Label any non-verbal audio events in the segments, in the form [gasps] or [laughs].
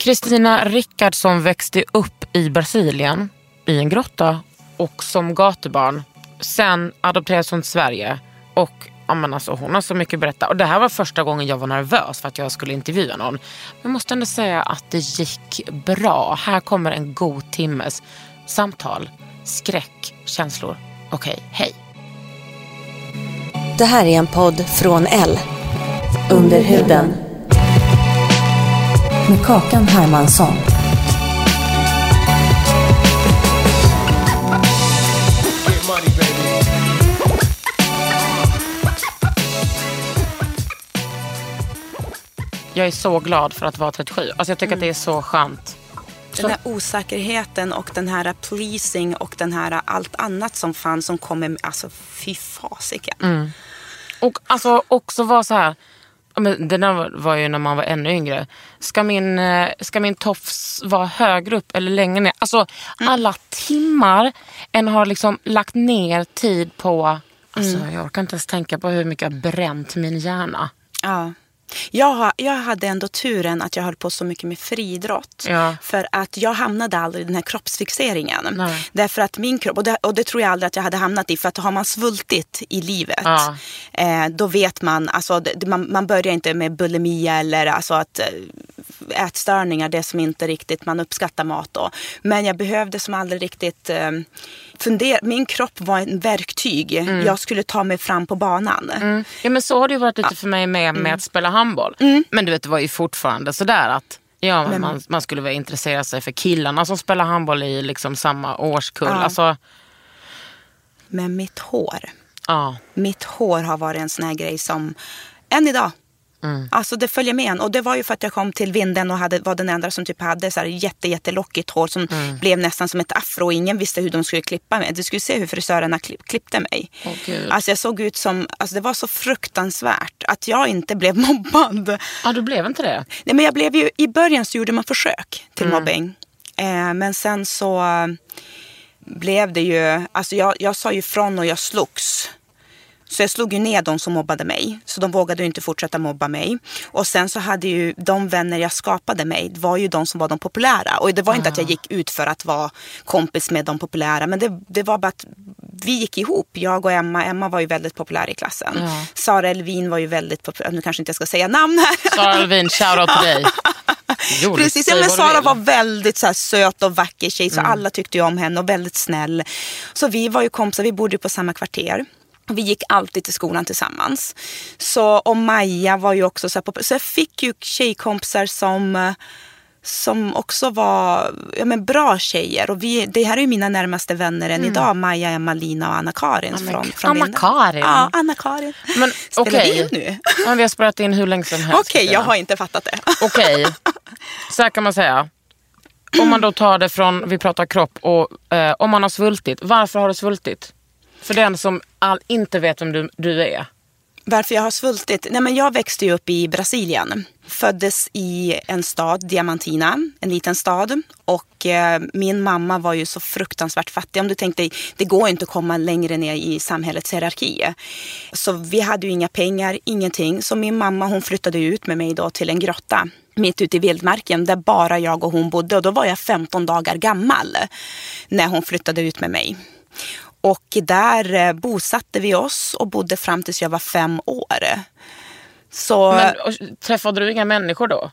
Kristina Rickardsson växte upp i Brasilien i en grotta och som gatubarn. Sen adopterades hon till Sverige och ja, men alltså, hon har så mycket att berätta. Och det här var första gången jag var nervös för att jag skulle intervjua någon. Men jag måste ändå säga att det gick bra. Här kommer en god timmes samtal, skräck, känslor. Okej, hej. Det här är en podd från L. Under huden. Med Kakan Hermansson. Jag är så glad för att vara 37. Alltså jag tycker att det är så skönt. Den här osäkerheten och den här pleasing och den här allt annat som fanns som kommer med, alltså fy fasiken. Och alltså också vara så här. Men det där var- ju när man var ännu yngre. Ska min, eh, ska min tofs vara högre upp eller längre ner? Alltså alla timmar en har liksom lagt ner tid på... Alltså jag orkar inte ens tänka på hur mycket jag har bränt min hjärna. Ja. Jag, har, jag hade ändå turen att jag höll på så mycket med friidrott. Ja. För att jag hamnade aldrig i den här kroppsfixeringen. Nej. Därför att min kropp, och det, och det tror jag aldrig att jag hade hamnat i. För att har man svultit i livet, Ja. eh, då vet man, alltså det, man, man börjar inte med bulimia eller alltså att eh, ätstörningar, det som inte riktigt man uppskattar mat då. Men jag behövde som aldrig riktigt eh, fundera. Min kropp var en verktyg. Jag skulle ta mig fram på banan. Ja men så har det ju varit lite för mig med, med att spela handboll. Men du vet det var ju fortfarande sådär att ja, men man, man skulle väl intressera sig för killarna som spelar handboll i liksom samma årskull. Ja. Alltså, Men mitt hår. ja. mitt hår har varit en sån här grej som, än idag. Alltså det följer med en. Och det var ju för att jag kom till vinden och hade, var den enda som typ hade så här jätte, jättelockigt hår som blev nästan som ett afro. Och ingen visste hur de skulle klippa mig. Du skulle se hur frisörerna klipp, klippte mig. Gud. alltså jag såg ut som, alltså det var så fruktansvärt att jag inte blev [laughs] mobbad. ja, du blev inte det? Nej, men jag blev ju, I början så gjorde man försök till mobbing. Eh, men sen så blev det ju, alltså jag, jag sa ju ifrån och jag slogs. Så jag slog ju ner de som mobbade mig. Så de vågade ju inte fortsätta mobba mig. Och sen så hade ju de vänner jag skapade mig, det var ju de som var de populära. Och det var inte att jag gick ut för att vara kompis med de populära. Men det, det var bara att vi gick ihop, jag och Emma. Emma var ju väldigt populär i klassen. Ja. Sara Elvin var ju väldigt populär. Nu kanske inte jag ska säga namn här. Sara Alvin, shoutout till dig. [laughs] Jo, Precis, ja, men Sara var väldigt så här, söt och vacker tjej så alla tyckte ju om henne och väldigt snäll. Så vi var ju kompisar, vi bodde på samma kvarter. Vi gick alltid till skolan tillsammans. Så, och Maja var ju också så här, på, så jag fick ju tjejkompisar som som också var ja, men bra tjejer. Och vi, det här är ju mina närmaste vänner än idag. Maja, Emma, Lina och Anna-Karin. från, från. Anna-Karin? Ja, Anna-Karin. Men Spelar vi in nu? Vi har spelat in hur länge som helst. Okej, jag har inte fattat det. Okej, [laughs] så här kan man säga. Om man då tar det från, vi pratar kropp, och eh, om man har svultit. Varför har du svultit? För den som all, inte vet vem du, du är. Varför jag har svultit? Nej, men jag växte ju upp i Brasilien. Föddes i en stad, Diamantina, en liten stad. Och eh, min mamma var ju så fruktansvärt fattig. Om du tänkte, det går inte att komma längre ner i samhällets hierarki. Så vi hade ju inga pengar, ingenting. Så min mamma hon flyttade ut med mig då till en grotta mitt ute i vildmarken där bara jag och hon bodde. Och då var jag 15 dagar gammal när hon flyttade ut med mig. Och där eh, bosatte vi oss och bodde fram tills jag var fem år. Så Men, och, träffade du inga människor då?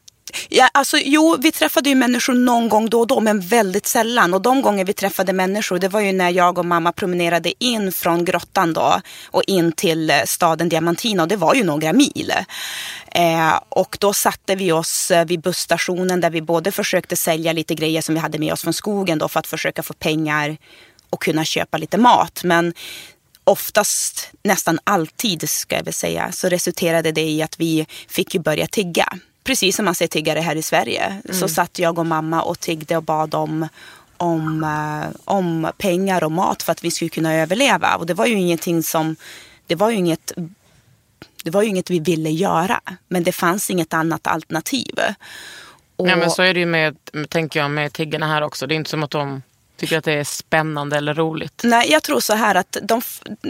Ja, alltså, jo, vi träffade ju människor någon gång då och då, men väldigt sällan. Och de gånger vi träffade människor, det var ju när jag och mamma promenerade in från grottan då och in till eh, staden Diamantina. Och det var ju några mil. Eh, och då satte vi oss eh, vid busstationen där vi både försökte sälja lite grejer som vi hade med oss från skogen då för att försöka få pengar och kunna köpa lite mat. Men oftast, nästan alltid ska jag väl säga, så resulterade det i att vi fick ju börja tigga precis som man ser tiggare här i Sverige, mm. så satt jag och mamma och tiggde och bad om, om, uh, om pengar och mat för att vi skulle kunna överleva. Och det var ju ingenting som, det var ju inget det var ju inget vi ville göra, men det fanns inget annat alternativ. Och... Ja, men så är det ju med, tänker jag, med tiggarna här också. Det är inte som att de Tycker att det är spännande eller roligt? Nej, jag tror så här att de,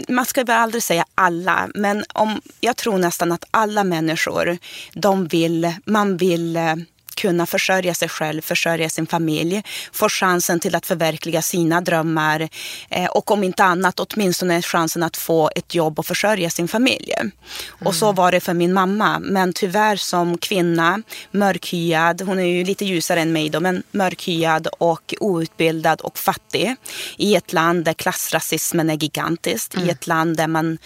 man ska väl aldrig säga alla, men om, jag tror nästan att alla människor, de vill, man vill eh, kunna försörja sig själv, försörja sin familj, få chansen till att förverkliga sina drömmar eh, och om inte annat åtminstone chansen att få ett jobb och försörja sin familj. Mm. Och så var det för min mamma. Men tyvärr som kvinna, mörkhyad, hon är ju lite ljusare än mig då, men mörkhyad och outbildad och fattig i ett land där klassrasismen är gigantisk, mm. i ett land där man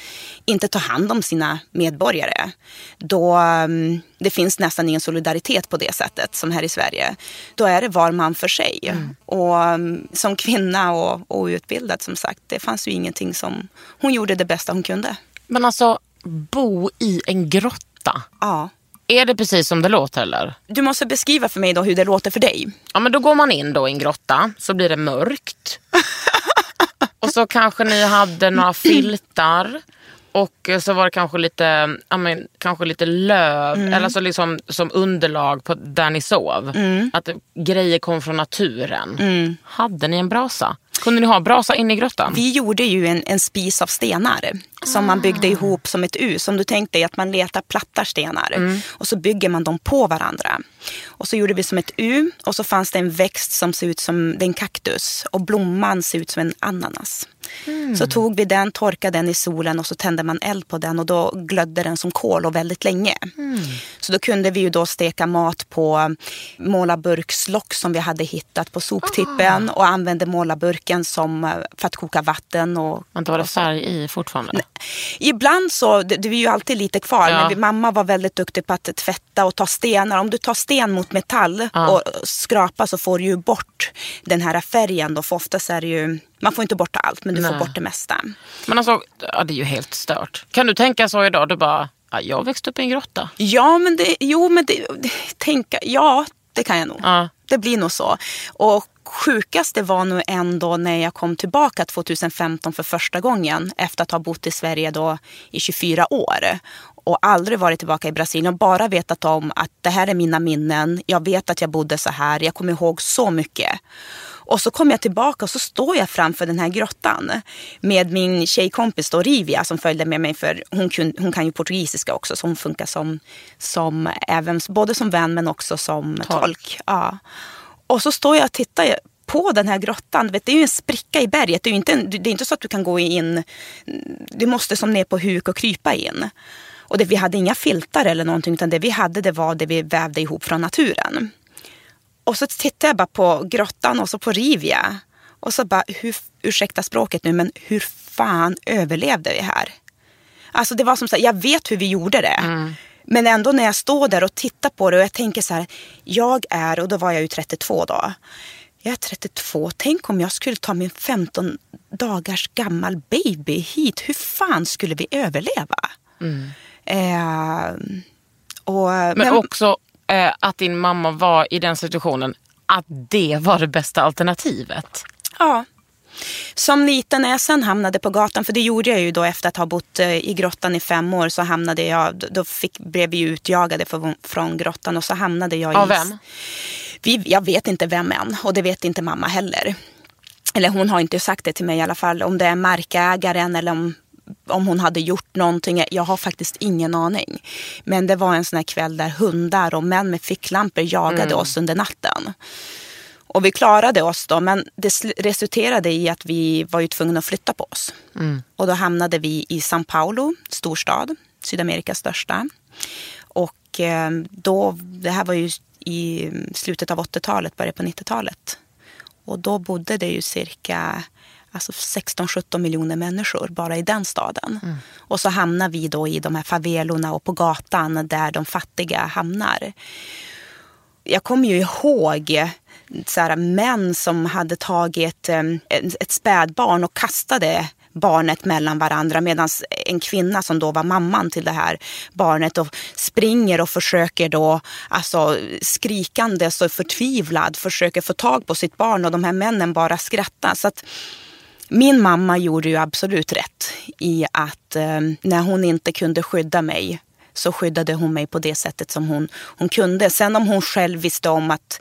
inte tar hand om sina medborgare. Då um, det finns nästan ingen solidaritet på det sättet som här i Sverige. Då är det var man för sig. Mm. Och um, som kvinna och, outbildad som sagt, det fanns ju ingenting som... Hon gjorde det bästa hon kunde. Men alltså, bo i en grotta? Ja. Är det precis som det låter eller? Du måste beskriva för mig då hur det låter för dig. Ja men då går man in då i en grotta, så blir det mörkt. [laughs] och så kanske ni hade några filtar. Och så var det kanske lite, ja, men, kanske lite löv, mm. eller alltså liksom, som underlag på där ni sov. Mm. Att grejer kom från naturen. Mm. Hade ni en brasa? Kunde ni ha brasa inne i grottan? Vi gjorde ju en, en spis av stenar som ah. man byggde ah. ihop som ett U. Som du tänkte dig att man letar plattar stenar mm. och så bygger man dem på varandra. Och så gjorde vi som ett U och så fanns det en växt som ser ut som en kaktus och blomman ser ut som en ananas. Mm. Så tog vi den, torkade den i solen och så tände man eld på den och då glödde den som kol och väldigt länge. Mm. Så då kunde vi ju då steka mat på målarburkslock som vi hade hittat på soptippen ah. och använde målarburken som, eh, för att koka vatten. Och, Men var det färg i fortfarande? Nej. Ibland så, det, det är ju alltid lite kvar, ja. men vi, mamma var väldigt duktig på att tvätta och ta stenar. Om du tar sten mot metall ja. och skrapar så får du ju bort den här färgen. Då, för oftast är det ju man får inte bort allt, men du Nej. får bort det mesta. Men alltså, ja, det är ju helt stört. Kan du tänka så idag? Du bara, ja, jag växte upp i en grotta. Ja, men det, jo, men det, tänka, ja, det kan jag nog. Ja. Det blir nog så. Och sjukaste var nog ändå när jag kom tillbaka 2015 för första gången efter att ha bott i Sverige då i 24 år och aldrig varit tillbaka i Brasilien och bara vetat om att det här är mina minnen. Jag vet att jag bodde så här. Jag kommer ihåg så mycket. Och så kommer jag tillbaka och så står jag framför den här grottan med min tjejkompis då, Rivia som följde med mig för hon, kun, hon kan ju portugisiska också så hon funkar som, som även, både som vän men också som tolk. tolk. Ja. Och så står jag och tittar på den här grottan. Vet, det är ju en spricka i berget. Det är, inte, det är inte så att du kan gå in. Du måste som ner på huk och krypa in. Och det, vi hade inga filtar eller någonting utan det vi hade det var det vi vävde ihop från naturen. Och så tittade jag bara på grottan och så på Rivia. Och så bara, hur, ursäkta språket nu, men hur fan överlevde vi här? Alltså det var som så här, jag vet hur vi gjorde det. Mm. Men ändå när jag står där och tittar på det och jag tänker så här, jag är, och då var jag ju 32 då. Jag är 32, tänk om jag skulle ta min 15 dagars gammal baby hit. Hur fan skulle vi överleva? Mm. Eh, och, men, men också eh, att din mamma var i den situationen, att det var det bästa alternativet? Ja. Som liten när jag sen hamnade på gatan, för det gjorde jag ju då efter att ha bott eh, i grottan i fem år, så hamnade jag, då fick, blev vi utjagade från, från grottan och så hamnade jag Av vem? Vi, jag vet inte vem än och det vet inte mamma heller. Eller hon har inte sagt det till mig i alla fall. Om det är markägaren eller om om hon hade gjort någonting. Jag har faktiskt ingen aning. Men det var en sån här kväll där hundar och män med ficklampor jagade mm. oss under natten. Och vi klarade oss då, men det resulterade i att vi var ju tvungna att flytta på oss. Mm. Och då hamnade vi i São Paulo, storstad, Sydamerikas största. Och eh, då, det här var ju i slutet av 80-talet, början på 90-talet. Och då bodde det ju cirka alltså 16-17 miljoner människor bara i den staden. Mm. Och så hamnar vi då i de här favelorna och på gatan där de fattiga hamnar. Jag kommer ju ihåg så här, män som hade tagit eh, ett spädbarn och kastade barnet mellan varandra medan en kvinna som då var mamman till det här barnet och springer och försöker då alltså skrikandes och förtvivlad försöker få tag på sitt barn och de här männen bara skrattar. Så att, min mamma gjorde ju absolut rätt i att eh, när hon inte kunde skydda mig så skyddade hon mig på det sättet som hon, hon kunde. Sen om hon själv visste om att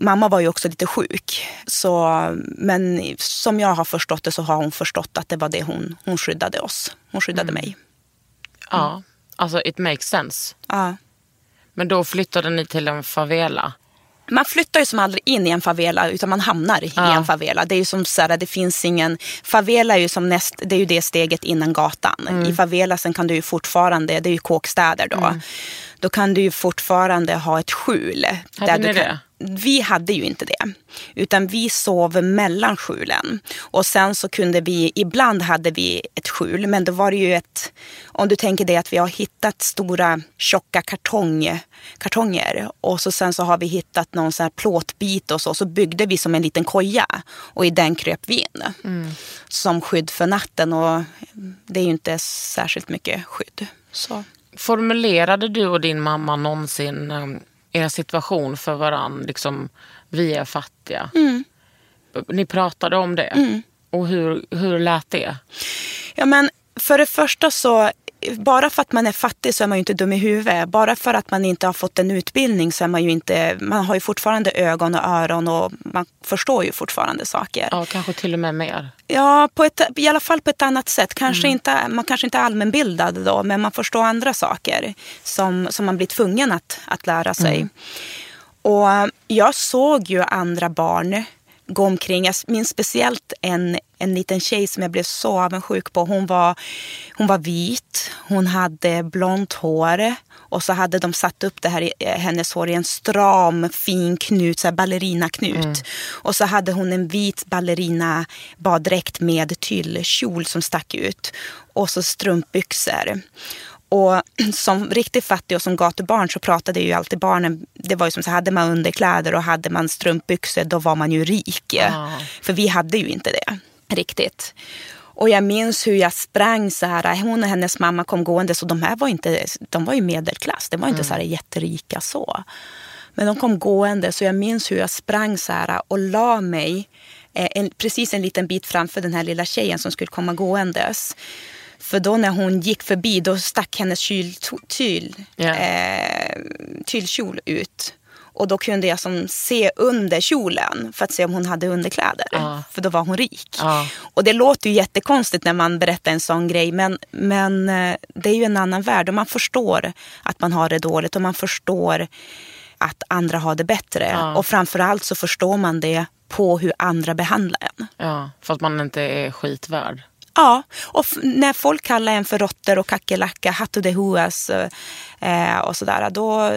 Mamma var ju också lite sjuk. Så, men som jag har förstått det så har hon förstått att det var det hon, hon skyddade oss. Hon skyddade mm. mig. Mm. Ja, alltså it makes sense. Ja. Men då flyttade ni till en favela? Man flyttar ju som aldrig in i en favela utan man hamnar ja. i en favela. Det är ju som så här, det finns ingen, favela är ju som näst, det är ju det steget innan gatan. Mm. I favela sen kan du ju fortfarande, det är ju kåkstäder då. Mm. Då kan du ju fortfarande ha ett skjul. Hade där ni du kan, det? vi hade ju inte det. Utan vi sov mellan skjulen. Och sen så kunde vi, ibland hade vi ett skjul. Men då var det ju ett, om du tänker dig att vi har hittat stora tjocka kartong, kartonger. Och så sen så har vi hittat någon sån här plåtbit och så. Så byggde vi som en liten koja. Och i den kröp vi in. Mm. Som skydd för natten. Och det är ju inte särskilt mycket skydd. Så. Formulerade du och din mamma någonsin um er situation för varann. Liksom, vi är fattiga. Mm. Ni pratade om det. Mm. Och hur, hur lät det? Ja, men för det första så bara för att man är fattig så är man ju inte dum i huvudet. Bara för att man inte har fått en utbildning så är man ju inte, man har ju fortfarande ögon och öron och man förstår ju fortfarande saker. Ja, kanske till och med mer. Ja, på ett, i alla fall på ett annat sätt. Kanske mm. inte, man kanske inte är allmänbildad då, men man förstår andra saker som, som man blir tvungen att, att lära sig. Mm. Och jag såg ju andra barn gå omkring. Jag minns speciellt en, en liten tjej som jag blev så avundsjuk på. Hon var, hon var vit, hon hade blont hår och så hade de satt upp det här, hennes hår i en stram fin knut, så här ballerinaknut. Mm. Och så hade hon en vit ballerina baddräkt med tyllkjol som stack ut. Och så strumpbyxor. Och [clears throat] som riktigt fattig och som gatubarn så pratade ju alltid barnen, det var ju som så hade man underkläder och hade man strumpbyxor då var man ju rik. Ah. För vi hade ju inte det riktigt. Och jag minns hur jag sprang så här, hon och hennes mamma kom gående så de här var inte, de var ju medelklass, de var inte mm. så här jätterika så. Men de kom gående så jag minns hur jag sprang så här och la mig eh, en, precis en liten bit framför den här lilla tjejen som skulle komma gåendes. För då när hon gick förbi då stack hennes kyl, tyl, yeah. eh, tylkjol ut. Och då kunde jag som se under kjolen för att se om hon hade underkläder. Ah. För då var hon rik. Ah. Och det låter ju jättekonstigt när man berättar en sån grej. Men, men eh, det är ju en annan värld. Och man förstår att man har det dåligt. Och man förstår att andra har det bättre. Ah. Och framförallt så förstår man det på hur andra behandlar en. Ja, för att man inte är skitvärd. Ja, och när folk kallar en för råttor och kackerlacka, hattodehuas eh, och sådär, då,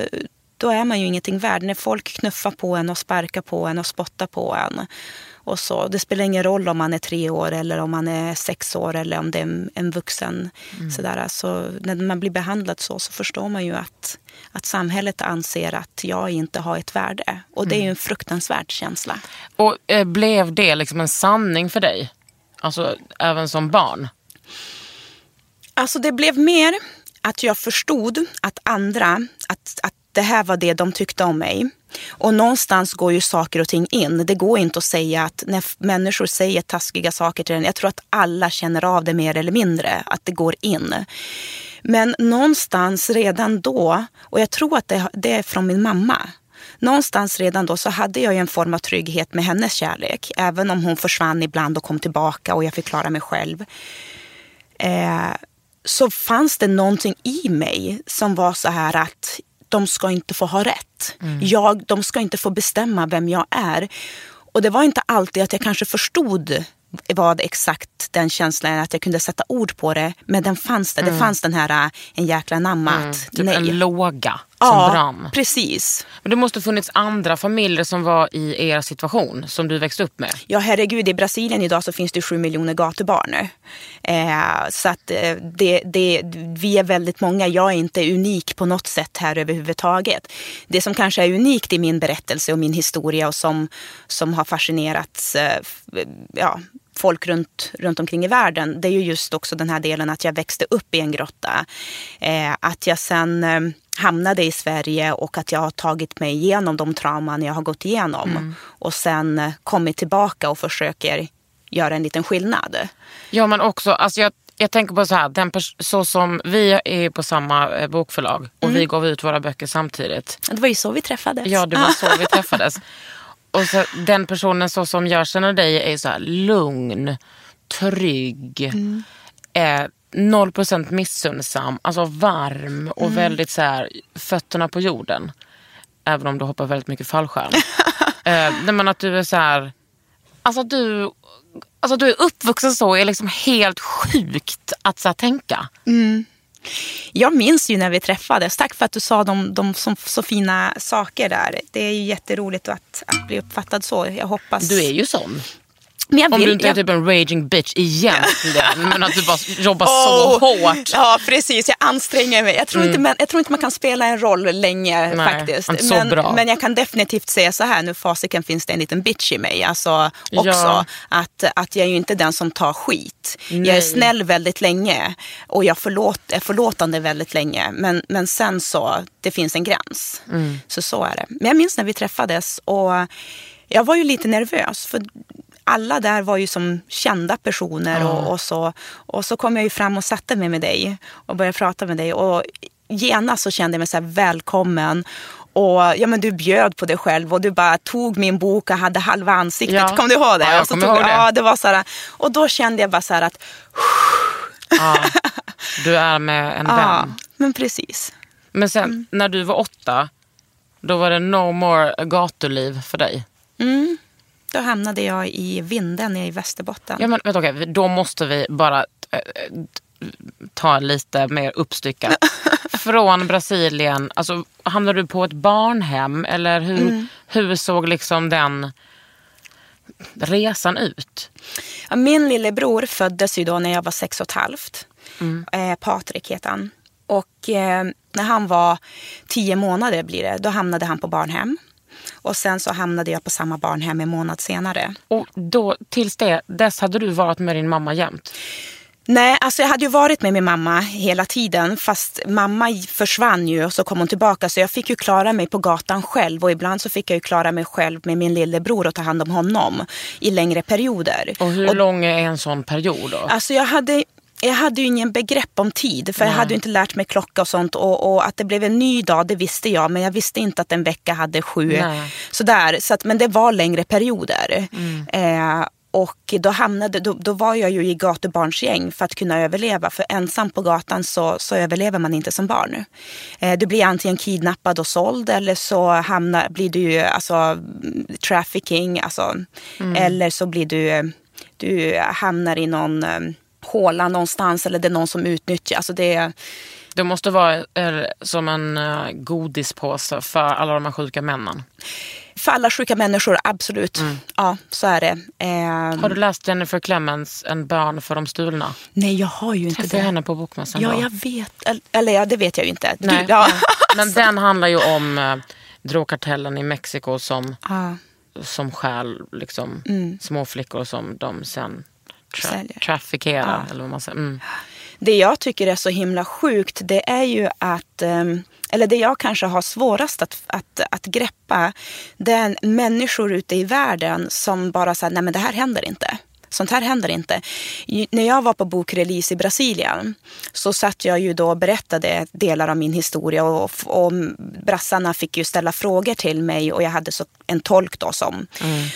då är man ju ingenting värd. När folk knuffar på en och sparkar på en och spottar på en. Och så. Det spelar ingen roll om man är tre år eller om man är sex år eller om det är en, en vuxen. Mm. Sådär. Så när man blir behandlad så, så förstår man ju att, att samhället anser att jag inte har ett värde. Och det är ju en fruktansvärd känsla. Och eh, blev det liksom en sanning för dig? Alltså även som barn? Alltså det blev mer att jag förstod att andra, att, att det här var det de tyckte om mig. Och någonstans går ju saker och ting in. Det går inte att säga att när människor säger taskiga saker till en, jag tror att alla känner av det mer eller mindre, att det går in. Men någonstans redan då, och jag tror att det, det är från min mamma, någonstans redan då så hade jag en form av trygghet med hennes kärlek. Även om hon försvann ibland och kom tillbaka och jag fick klara mig själv. Eh, så fanns det någonting i mig som var så här att de ska inte få ha rätt. Mm. Jag, de ska inte få bestämma vem jag är. Och det var inte alltid att jag kanske förstod vad exakt den känslan är, att jag kunde sätta ord på det. Men den fanns där. Mm. Det fanns den här en jäkla namma. Mm. Typ nej. en låga. Som brann. precis. Men det måste ha funnits andra familjer som var i er situation som du växte upp med. Ja, herregud, i Brasilien idag så finns det sju miljoner gatubarn. Eh, så att eh, det, det, vi är väldigt många. Jag är inte unik på något sätt här överhuvudtaget. Det som kanske är unikt i min berättelse och min historia och som, som har fascinerat eh, ja, folk runt, runt omkring i världen. Det är ju just också den här delen att jag växte upp i en grotta. Eh, att jag sen eh, hamnade i Sverige och att jag har tagit mig igenom de trauman jag har gått igenom. Mm. Och sen eh, kommit tillbaka och försöker göra en liten skillnad. Ja men också, alltså jag, jag tänker på så här, den så som vi är på samma eh, bokförlag och vi gav ut våra böcker samtidigt. Det var ju så vi träffades. Ja det var så vi [laughs] träffades. Och så, den personen så som jag känner dig är så här lugn, trygg, eh, 0% missunnsam, alltså varm och väldigt så här, fötterna på jorden. Även om du hoppar väldigt mycket fallskärm. [laughs] eh, men att du är så här, alltså du, alltså du är uppvuxen så är liksom helt sjukt att så här, tänka. Jag minns ju när vi träffades. Tack för att du sa de, de som, så fina saker där. Det är ju jätteroligt att, att bli uppfattad så. Jag hoppas... Du är ju sån. Om du inte är jag... typ en raging bitch egentligen. [laughs] men att du bara jobbar Åh, så hårt. Ja, precis. Jag anstränger mig. Jag tror, inte, men, jag tror inte man kan spela en roll länge Mm. Nej, faktiskt. men, men jag kan definitivt säga så här, nu fasiken finns det en liten bitch i mig. Alltså också Ja. att, att jag är ju inte den som tar skit. Jag är Nej. snäll väldigt länge och jag förlåt, är förlåtande väldigt länge. Men, men sen så, det finns en gräns. Mm. Så så är det. Men jag minns när vi träffades och jag var ju lite nervös. För alla där var ju som kända personer och, och, så, och så kom jag ju fram och satte mig med dig och började prata med dig. Och genast så kände jag mig så här välkommen. Och ja, men du bjöd på dig själv och du bara tog min bok och hade halva ansiktet. Ja. Kom du ihåg det? Ja, jag kommer tog, ihåg det. Ja, det var så här, och då kände jag bara så här att, Ja, du är med en [laughs] ja, vän. men precis. Men sen Mm. när du var åtta, då var det no more gatuliv för dig. Mm. Då hamnade jag i Vindeln i Västerbotten. Ja, men, vänta, okej, då måste vi bara eh, ta lite mer uppstyckat. [laughs] Från Brasilien, alltså, hamnade du på ett barnhem eller hur, Mm. hur såg liksom den resan ut? Min lillebror föddes ju då när jag var sex och ett halvt. Mm. Eh, Patrik heter han. Och eh, när han var tio månader blir det, då hamnade han på barnhem. Och sen så hamnade jag på samma barnhem en månad senare. Och då, tills det, dess hade du varit med din mamma jämt? Nej, alltså jag hade ju varit med min mamma hela tiden. Fast mamma försvann ju och så kom hon tillbaka. Så jag fick ju klara mig på gatan själv. Och ibland så fick jag ju klara mig själv med min lillebror och ta hand om honom i längre perioder. Och hur lång är en sån period då? Alltså jag hade, jag hade ju ingen begrepp om tid. För jag hade ju inte lärt mig klocka och sånt. Och, och att det blev en ny dag, det visste jag. Men jag visste inte att en vecka hade sju. Nej. Sådär. Så att, men det var längre perioder. Eh, och då, hamnade, då, då var jag ju i gatubarnsgäng för att kunna överleva. För ensam på gatan så, så överlever man inte som barn. Eh, du blir antingen kidnappad och såld eller så hamnar, blir du alltså, mm, trafficking. Alltså, Eller så blir du, du hamnar i någon eh, håla någonstans eller det är någon som utnyttjar. Alltså det, Det måste vara eh, som en uh, godispåse för alla de här sjuka männen. för alla sjuka människor, absolut. Ja, så är det. Eh, Har du läst Jennifer Clemens En bön för de stulna? nej, jag har ju inte Träffade det. henne på bokmässan Ja, då. jag vet. Eller, ja, det vet jag ju inte. Du, Nej, ja. nej. [laughs] Men den handlar ju om eh, drogkartellen i Mexiko som, Ja. som stjäl liksom, små flickor som de sen tra- Säljer. trafikerar. Eller vad man säger. Mm. Det jag tycker är så himla sjukt det är ju att, ehm, eller det jag kanske har svårast att, att, att greppa, det är människor ute i världen som bara säger nej men det här händer inte. Sånt här händer inte. När jag var på bokrelease i Brasilien så satt jag ju då och berättade delar av min historia och, och brassarna fick ju ställa frågor till mig och jag hade så en tolk då som.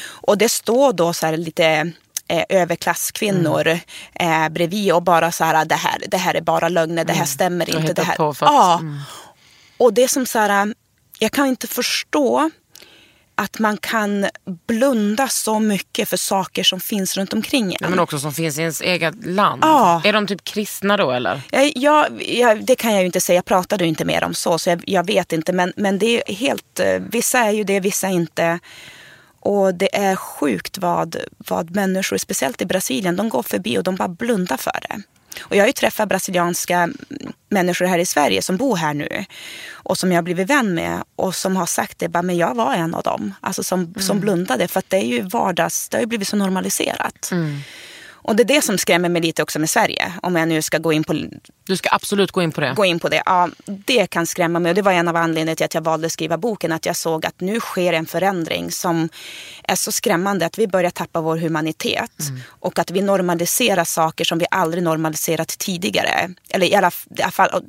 Och det står då så här lite eh, överklasskvinnor eh, bredvid och bara så här, det här, det här är bara lögner, det här stämmer Du har inte. Det här. på ja. mm. Och det är som så här, jag kan inte förstå att man kan blunda så mycket för saker som finns runt omkring en. Ja, men också som finns i ens eget land. Ja. Är de typ kristna då eller? Jag, jag, jag, det kan jag ju inte säga, jag pratade ju inte mer om så, så jag, jag vet inte. Men, men det är helt, eh, vissa är ju det, vissa inte. Och det är sjukt vad, vad människor, speciellt i Brasilien, de går förbi och de bara blundar för det. Och jag har ju träffat brasilianska människor här i Sverige som bor här nu och som jag har blivit vän med och som har sagt det, bara, men jag var en av dem. Alltså som, som blundade för att det är ju vardags, det har ju blivit så normaliserat. Och det är det som skrämmer mig lite också med Sverige. Om jag nu ska gå in på, Du ska absolut gå in på det. gå in på det. Ja, det kan skrämma mig. Och det var en av anledningarna till att jag valde att skriva boken. Att jag såg att nu sker en förändring som är så skrämmande. Att vi börjar tappa vår humanitet. Och att vi normaliserar saker som vi aldrig normaliserat tidigare. Eller i alla, fall,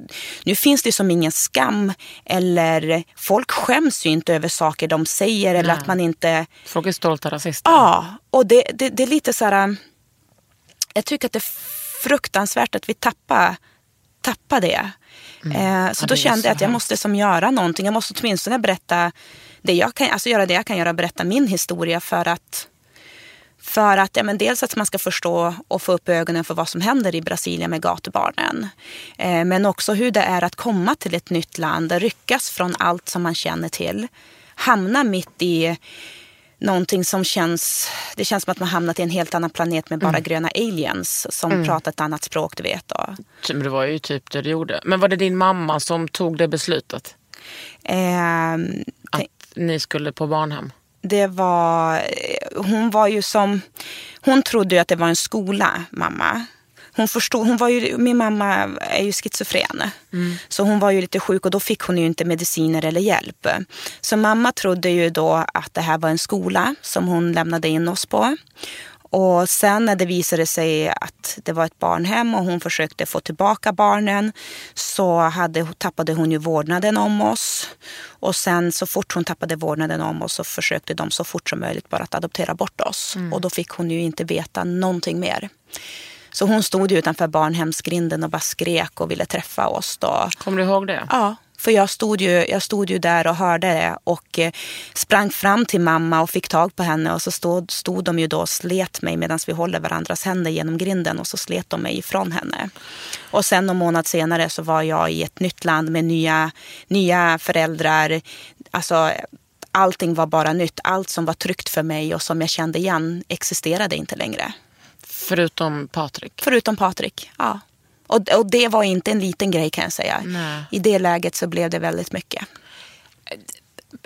nu finns det som ingen skam. Eller folk skäms ju inte över saker de säger. Eller Nej. att man inte... Folk är stolta rasister. Ja, och det, det, det är lite så här... Jag tycker att det är fruktansvärt att vi tappar, tappar det. Eh, så Mm. Ja, då kände så jag att jag måste som göra någonting. Jag måste åtminstone berätta det jag kan, alltså göra det jag kan göra, berätta min historia för att för att ja, men dels att man ska förstå och få upp ögonen för vad som händer i Brasilien med gatubarnen. Eh, men också hur det är att komma till ett nytt land, ryckas från allt som man känner till. Hamna mitt i någonting som känns... Det känns som att man hamnat i en helt annan planet med bara Mm. gröna aliens som pratar ett annat språk, du vet. Men det var ju typ det du gjorde. Men var det din mamma som tog det beslutet? Ehm, Att ni skulle på barnhem? det var, hon var ju som, hon trodde ju att det var en skola, mamma. Hon förstod, hon var ju, min mamma är ju schizofren. Så hon var ju lite sjuk och då fick hon ju inte mediciner eller hjälp. Så mamma trodde ju då att det här var en skola som hon lämnade in oss på. Och sen när det visade sig att det var ett barnhem och hon försökte få tillbaka barnen så hade, tappade hon ju vårdnaden om oss. Och sen så fort hon tappade vårdnaden om oss så försökte de så fort som möjligt bara att adoptera bort oss. Och då fick hon ju inte veta någonting mer. Så hon stod ju utanför barnhemsgrinden och bara skrek och ville träffa oss. Då. Kommer du ihåg det? Ja, för jag stod, ju, jag stod ju där och hörde det och eh, sprang fram till mamma och fick tag på henne och så stod, stod de ju då och slet mig medan vi håller varandras händer genom grinden och så slet de mig ifrån henne. Och sen någon månad senare så var jag i ett nytt land med nya, nya föräldrar. Alltså allting var bara nytt. Allt som var tryggt för mig och som jag kände igen existerade inte längre. Förutom Patrik? Förutom Patrik, ja. Och, och det var inte en liten grej kan jag säga. Nej. I det läget så blev det väldigt mycket.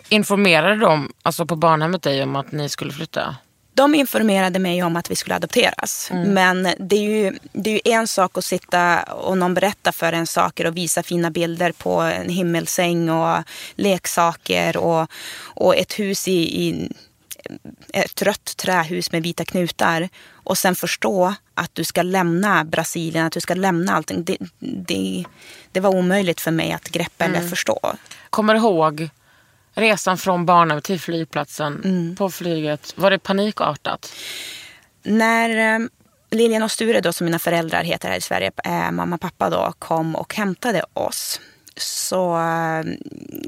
Informerade de alltså på barnhemmet dig om att ni skulle flytta? De informerade mig om att vi skulle adopteras. Men det är, ju, det är ju en sak att sitta och någon berättar för en saker och visa fina bilder på en himmelsäng och leksaker och, och ett hus i, i ett rött trähus med vita knutar och sen förstå att du ska lämna Brasilien, att du ska lämna allting. Det, det, det var omöjligt för mig att greppa eller förstå. Kommer du ihåg resan från barnhem till flygplatsen på flyget? Var det panikartat? När eh, Lilian och Sture, då, som mina föräldrar heter här i Sverige, eh, mamma och pappa då, kom och hämtade oss så eh,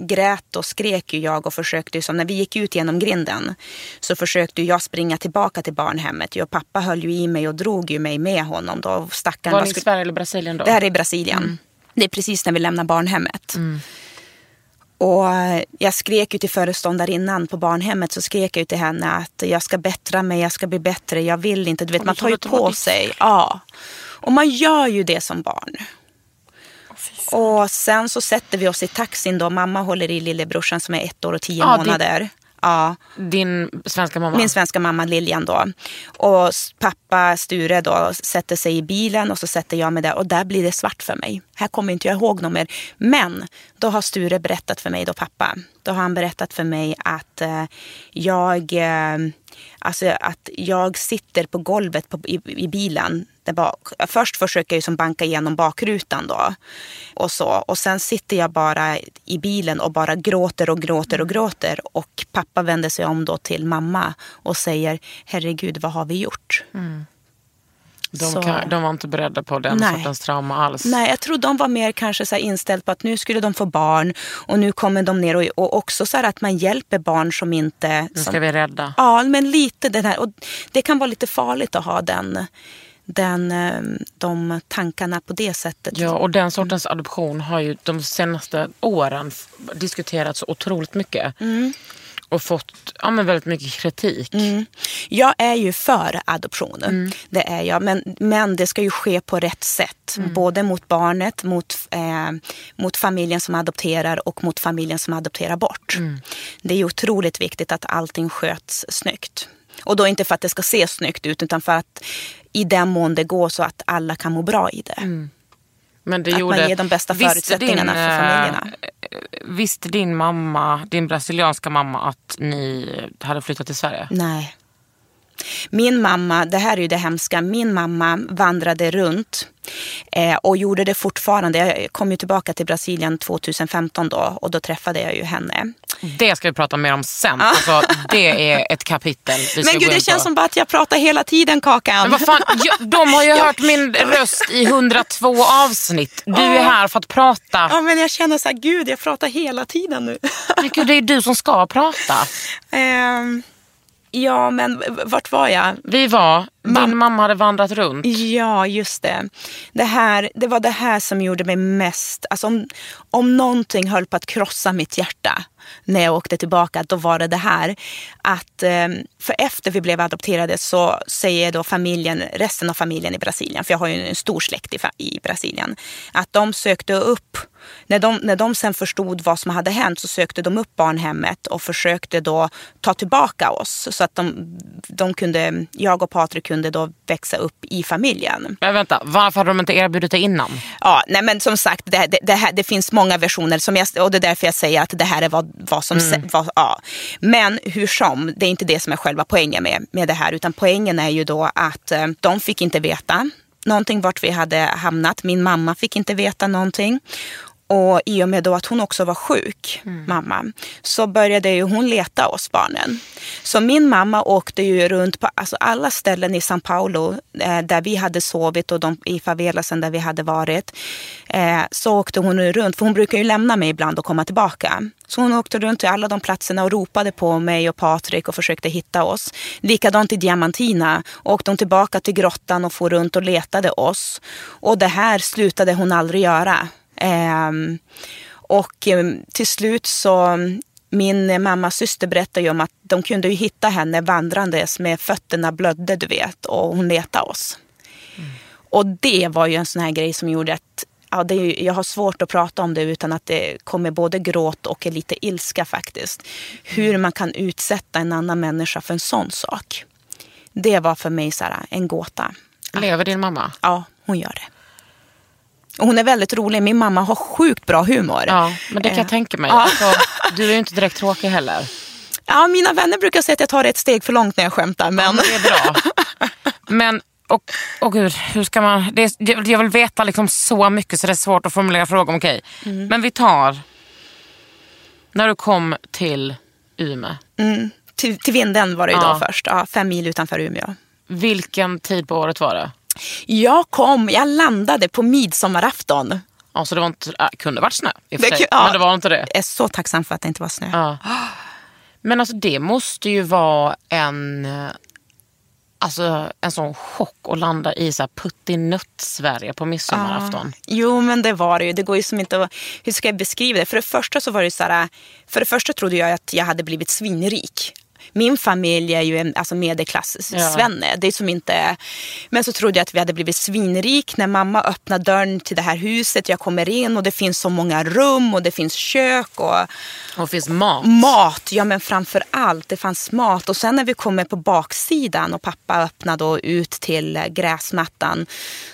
grät och skrek ju jag och försökte, som när vi gick ut genom grinden, så försökte jag springa tillbaka till barnhemmet. Jag och pappa höll ju i mig och drog ju mig med honom. Då. Stackaren, Var ni i skulle- Sverige eller Brasilien då? det här är i Brasilien. Det är precis när vi lämnar barnhemmet. Och eh, jag skrek ju till föreståndarinnan på barnhemmet så skrek jag till henne att jag ska bättra mig, jag ska bli bättre, jag vill inte. Du vet, man tar ju på sig. Ja. Och man gör ju det som barn. Och sen så sätter vi oss i taxin då. Mamma håller i lillebrorsan som är ett år och tio det- månader. Ja. Din svenska mamma? Min svenska mamma Lilian då. Och pappa Sture då sätter sig i bilen och så sätter jag mig där och där blir det svart för mig. Här kommer inte jag ihåg något mer. Men då har Sture berättat för mig då pappa. Då har han berättat för mig att eh, jag, eh, alltså att jag sitter på golvet på, i, i bilen. Där bak. först försöker jag som banka igenom bakrutan då. Och, så. och sen sitter jag bara i bilen och bara gråter och gråter och gråter. Och pappa vänder sig om då till mamma och säger herregud vad har vi gjort? Mm. De, kan, de var inte beredda på den Nej. sortens trauma alls. Nej, jag tror de var mer kanske så inställd på att nu skulle de få barn och nu kommer de ner och, och också så att man hjälper barn som inte... Nu Som, ska vi rädda. Ja, men lite den här. Och det kan vara lite farligt att ha den, den, eh, de tankarna på det sättet. Ja, och den sortens adoption har ju de senaste åren diskuterats otroligt mycket. Och fått ja, men väldigt mycket kritik. Jag är ju för adoption. Det är jag. Men, men det ska ju ske på rätt sätt. Både mot barnet, mot, eh, mot familjen som adopterar och mot familjen som adopterar bort. Det är ju otroligt viktigt att allting sköts snyggt. Och då inte för att det ska se snyggt ut utan för att i den mån det går så att alla kan må bra i det. Men det Att man gjorde, ger de bästa förutsättningarna för eh, familjerna. Visste din mamma, din brasilianska mamma att ni hade flyttat till Sverige? Nej. Min mamma, det här är ju det hemska, min mamma vandrade runt eh, och gjorde det fortfarande. Jag kom ju tillbaka till Brasilien 2015 då och då träffade jag ju henne. Det ska vi prata mer om sen. Alltså, det är ett kapitel [laughs] Men gud, det känns som bara att jag pratar hela tiden Kakan. Men vad fan, jag, de har ju [laughs] hört min röst i 102 avsnitt. Du är här för att prata. Ja, men jag känner så här, gud, jag pratar hela tiden nu. Men gud, det är du som ska prata. [laughs] Ehm, ja, men vart var jag? Vi var, din mamma hade vandrat runt. Ja, just det. Det, här, det var det här som gjorde mig mest... Alltså om, om någonting höll på att krossa mitt hjärta när jag åkte tillbaka, då var det det här. Att, eh, för efter vi blev adopterade så säger då familjen, resten av familjen i Brasilien, för jag har ju en stor släkt i, i Brasilien, att de sökte upp när de, när de sen förstod vad som hade hänt så sökte de upp barnhemmet och försökte då ta tillbaka oss. Så att de, de kunde, jag och Patrik kunde då växa upp i familjen. Men vänta, varför hade de inte erbjudit det innan? Ja, nej men som sagt, det, det, det, här, det finns många versioner som jag, och det är därför jag säger att det här är vad, vad som... Mm. Vad, ja. Men hur som, det är inte det som är själva poängen med, med det här. Utan poängen är ju då att eh, de fick inte veta någonting vart vi hade hamnat. Min mamma fick inte veta någonting. Och i och med då att hon också var sjuk, mamma, så började ju hon leta oss barnen. Så min mamma åkte ju runt på alltså alla ställen i São Paulo eh, där vi hade sovit och de, i favelasen där vi hade varit. Eh, så åkte hon runt, för hon brukar ju lämna mig ibland och komma tillbaka. Så hon åkte runt till alla de platserna och ropade på mig och Patrik och försökte hitta oss. Likadant i Diamantina åkte hon tillbaka till grottan och for runt och letade oss. Och det här slutade hon aldrig göra. Ehm, och em, till slut så, min mammas syster berättade ju om att de kunde ju hitta henne vandrandes med fötterna blödde du vet och hon letade oss. Och det var ju en sån här grej som gjorde att ja, det är, jag har svårt att prata om det utan att det kommer både gråt och lite ilska faktiskt. Hur man kan utsätta en annan människa för en sån sak. Det var för mig så här, en gåta. Lever din mamma? Ja, hon gör det. Och hon är väldigt rolig. Min mamma har sjukt bra humor. Ja, men det kan jag Eh, tänka mig. ja. Alltså, du är ju inte direkt tråkig heller. Ja, mina vänner brukar säga att jag tar ett steg för långt när jag skämtar. Men... Men det är bra. [laughs] Men, och, och gud, hur ska man... Det är, jag vill veta liksom så mycket så det är svårt att formulera frågan. Okej, men vi tar... När du kom till Umeå, Mm, till, till Vindeln var det ju Ja. först. Ja, fem mil utanför Umeå. vilken tid på året var det? Jag kom, jag landade på midsommarafton. Alltså det var inte, äh, kunde varit snö i och för Det sig, ku- ja. men det var inte det. Jag är så tacksam för att det inte var snö. Ja. Men alltså det måste ju vara en, eh, alltså, en sån chock att landa i så här puttinött-Sverige på midsommarafton. Jo, men det var det ju. Det går ju som inte att... Hur ska jag beskriva det? För det första så var det så här... För det första trodde jag att jag hade blivit svinrik. Min familj är ju en alltså medelklass Ja. Det är som inte... Men så trodde jag att vi hade blivit svinrik när mamma öppnar dörren till det här huset. Jag kommer in och det finns så många rum och det finns kök och Och det finns mat. mat. Ja, men framför allt. Det fanns mat. Och sen när vi kommer på baksidan och pappa öppnade då ut till gräsmattan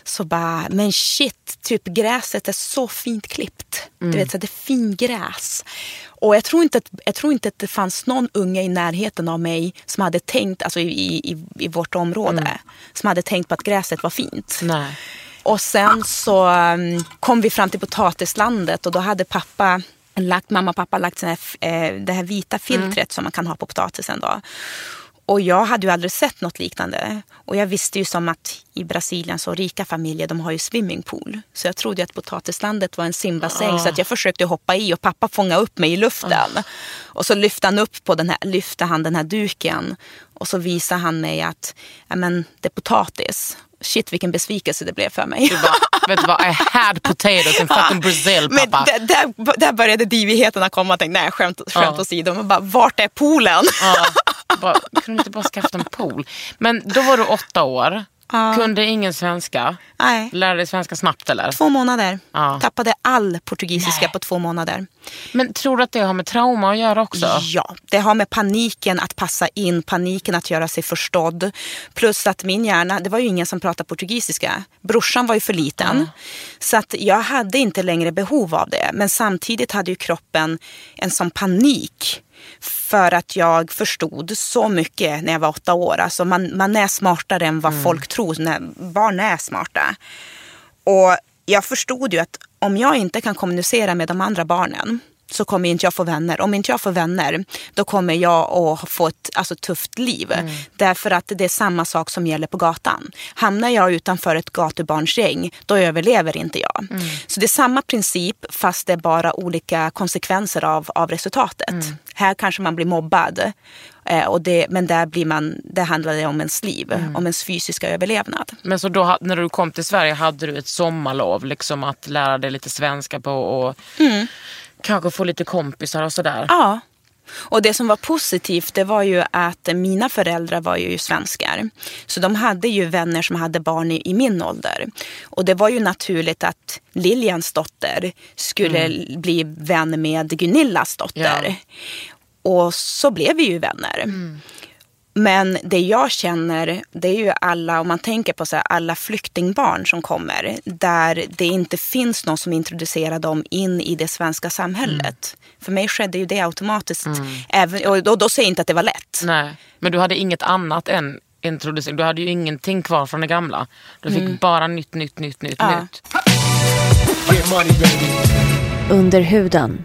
så bara, men shit, typ gräset är så fint klippt. Du vet, så det är fin gräs. Och jag tror, inte att, jag tror inte att det fanns någon unge i närheten av mig som hade tänkt, alltså i, i, i vårt område, som hade tänkt på att gräset var fint. Nej. Och sen så um, kom vi fram till potatislandet och då hade pappa lagt, mamma och pappa lagt sån här, eh, det här vita filtret som man kan ha på potatisen. Då. Och jag hade ju aldrig sett något liknande. Och jag visste ju som att i Brasilien så rika familjer de har ju swimmingpool. Så jag trodde att potatislandet var en simbassäng. Ah. Så att jag försökte hoppa i och pappa fångade upp mig i luften. Och så lyfte han upp på den här, lyfte han den här duken. Och så visade han mig att men, det är potatis. Shit vilken besvikelse det blev för mig. Du bara, vet du vad, I had potatoes in fucking Brazil Men pappa. där, där, där började divigheterna komma. Jag tänkte, nej skämt, skämt Ja. åsido. Men bara, vart är poolen? Ja, bara, kunde inte bara skaffa en pool? Men då var du åtta år, kunde ingen svenska. Nej. Lärde dig svenska snabbt eller? Två månader. Ja. Tappade all portugisiska på två månader. Men tror du att det har med trauma att göra också? Ja, det har med paniken att passa in, paniken att göra sig förstådd. Plus att min hjärna, det var ju ingen som pratade portugisiska. Brorsan var ju för liten. Så att jag hade inte längre behov av det. Men samtidigt hade ju kroppen en sån panik. För att jag förstod så mycket när jag var åtta år. Alltså man, man är smartare än vad folk tror. När barn är smarta. Och jag förstod ju att om jag inte kan kommunicera med de andra barnen så kommer inte jag få vänner. Om inte jag får vänner, då kommer jag att få ett alltså, tufft liv. Därför att det är samma sak som gäller på gatan. Hamnar jag utanför ett gatubarnsgäng, då överlever inte jag. Så det är samma princip, fast det är bara olika konsekvenser av, av resultatet. Här kanske man blir mobbad. Eh, och det, men där, blir man, där handlar det om ens liv, om ens fysiska överlevnad. Men så då, när du kom till Sverige hade du ett sommarlov liksom att lära dig lite svenska på och kanske få lite kompisar och sådär? Ja. Och det som var positivt det var ju att mina föräldrar var ju svenskar. Så de hade ju vänner som hade barn i, i min ålder. Och det var ju naturligt att Liljans dotter skulle bli vän med Gunillas dotter. Ja. Och så blev vi ju vänner. Men det jag känner, det är ju alla, om man tänker på så här, alla flyktingbarn som kommer, där det inte finns någon som introducerar dem in i det svenska samhället. För mig skedde ju det automatiskt. Även, och då, då säger jag inte att det var lätt. Nej, men du hade inget annat än introducering. Du hade ju ingenting kvar från det gamla. Du fick bara nytt, nytt, nytt, nytt, Ja. nytt. Under huden.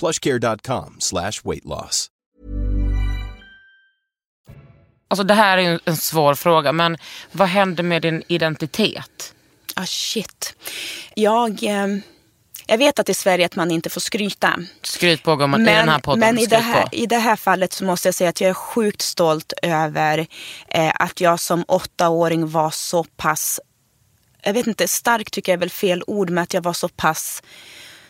plushcare.com slash weight loss. Alltså det här är ju en svår fråga, men vad hände med din identitet? Ah, shit. Jag, eh, jag vet att i Sverige att man inte får skryta. Skryt på gumman i den här podden. men i, det här, i det här fallet så måste jag säga att jag är sjukt stolt över eh, att jag som åttaåring var så pass, jag vet inte, stark tycker jag är väl fel ord, men att jag var så pass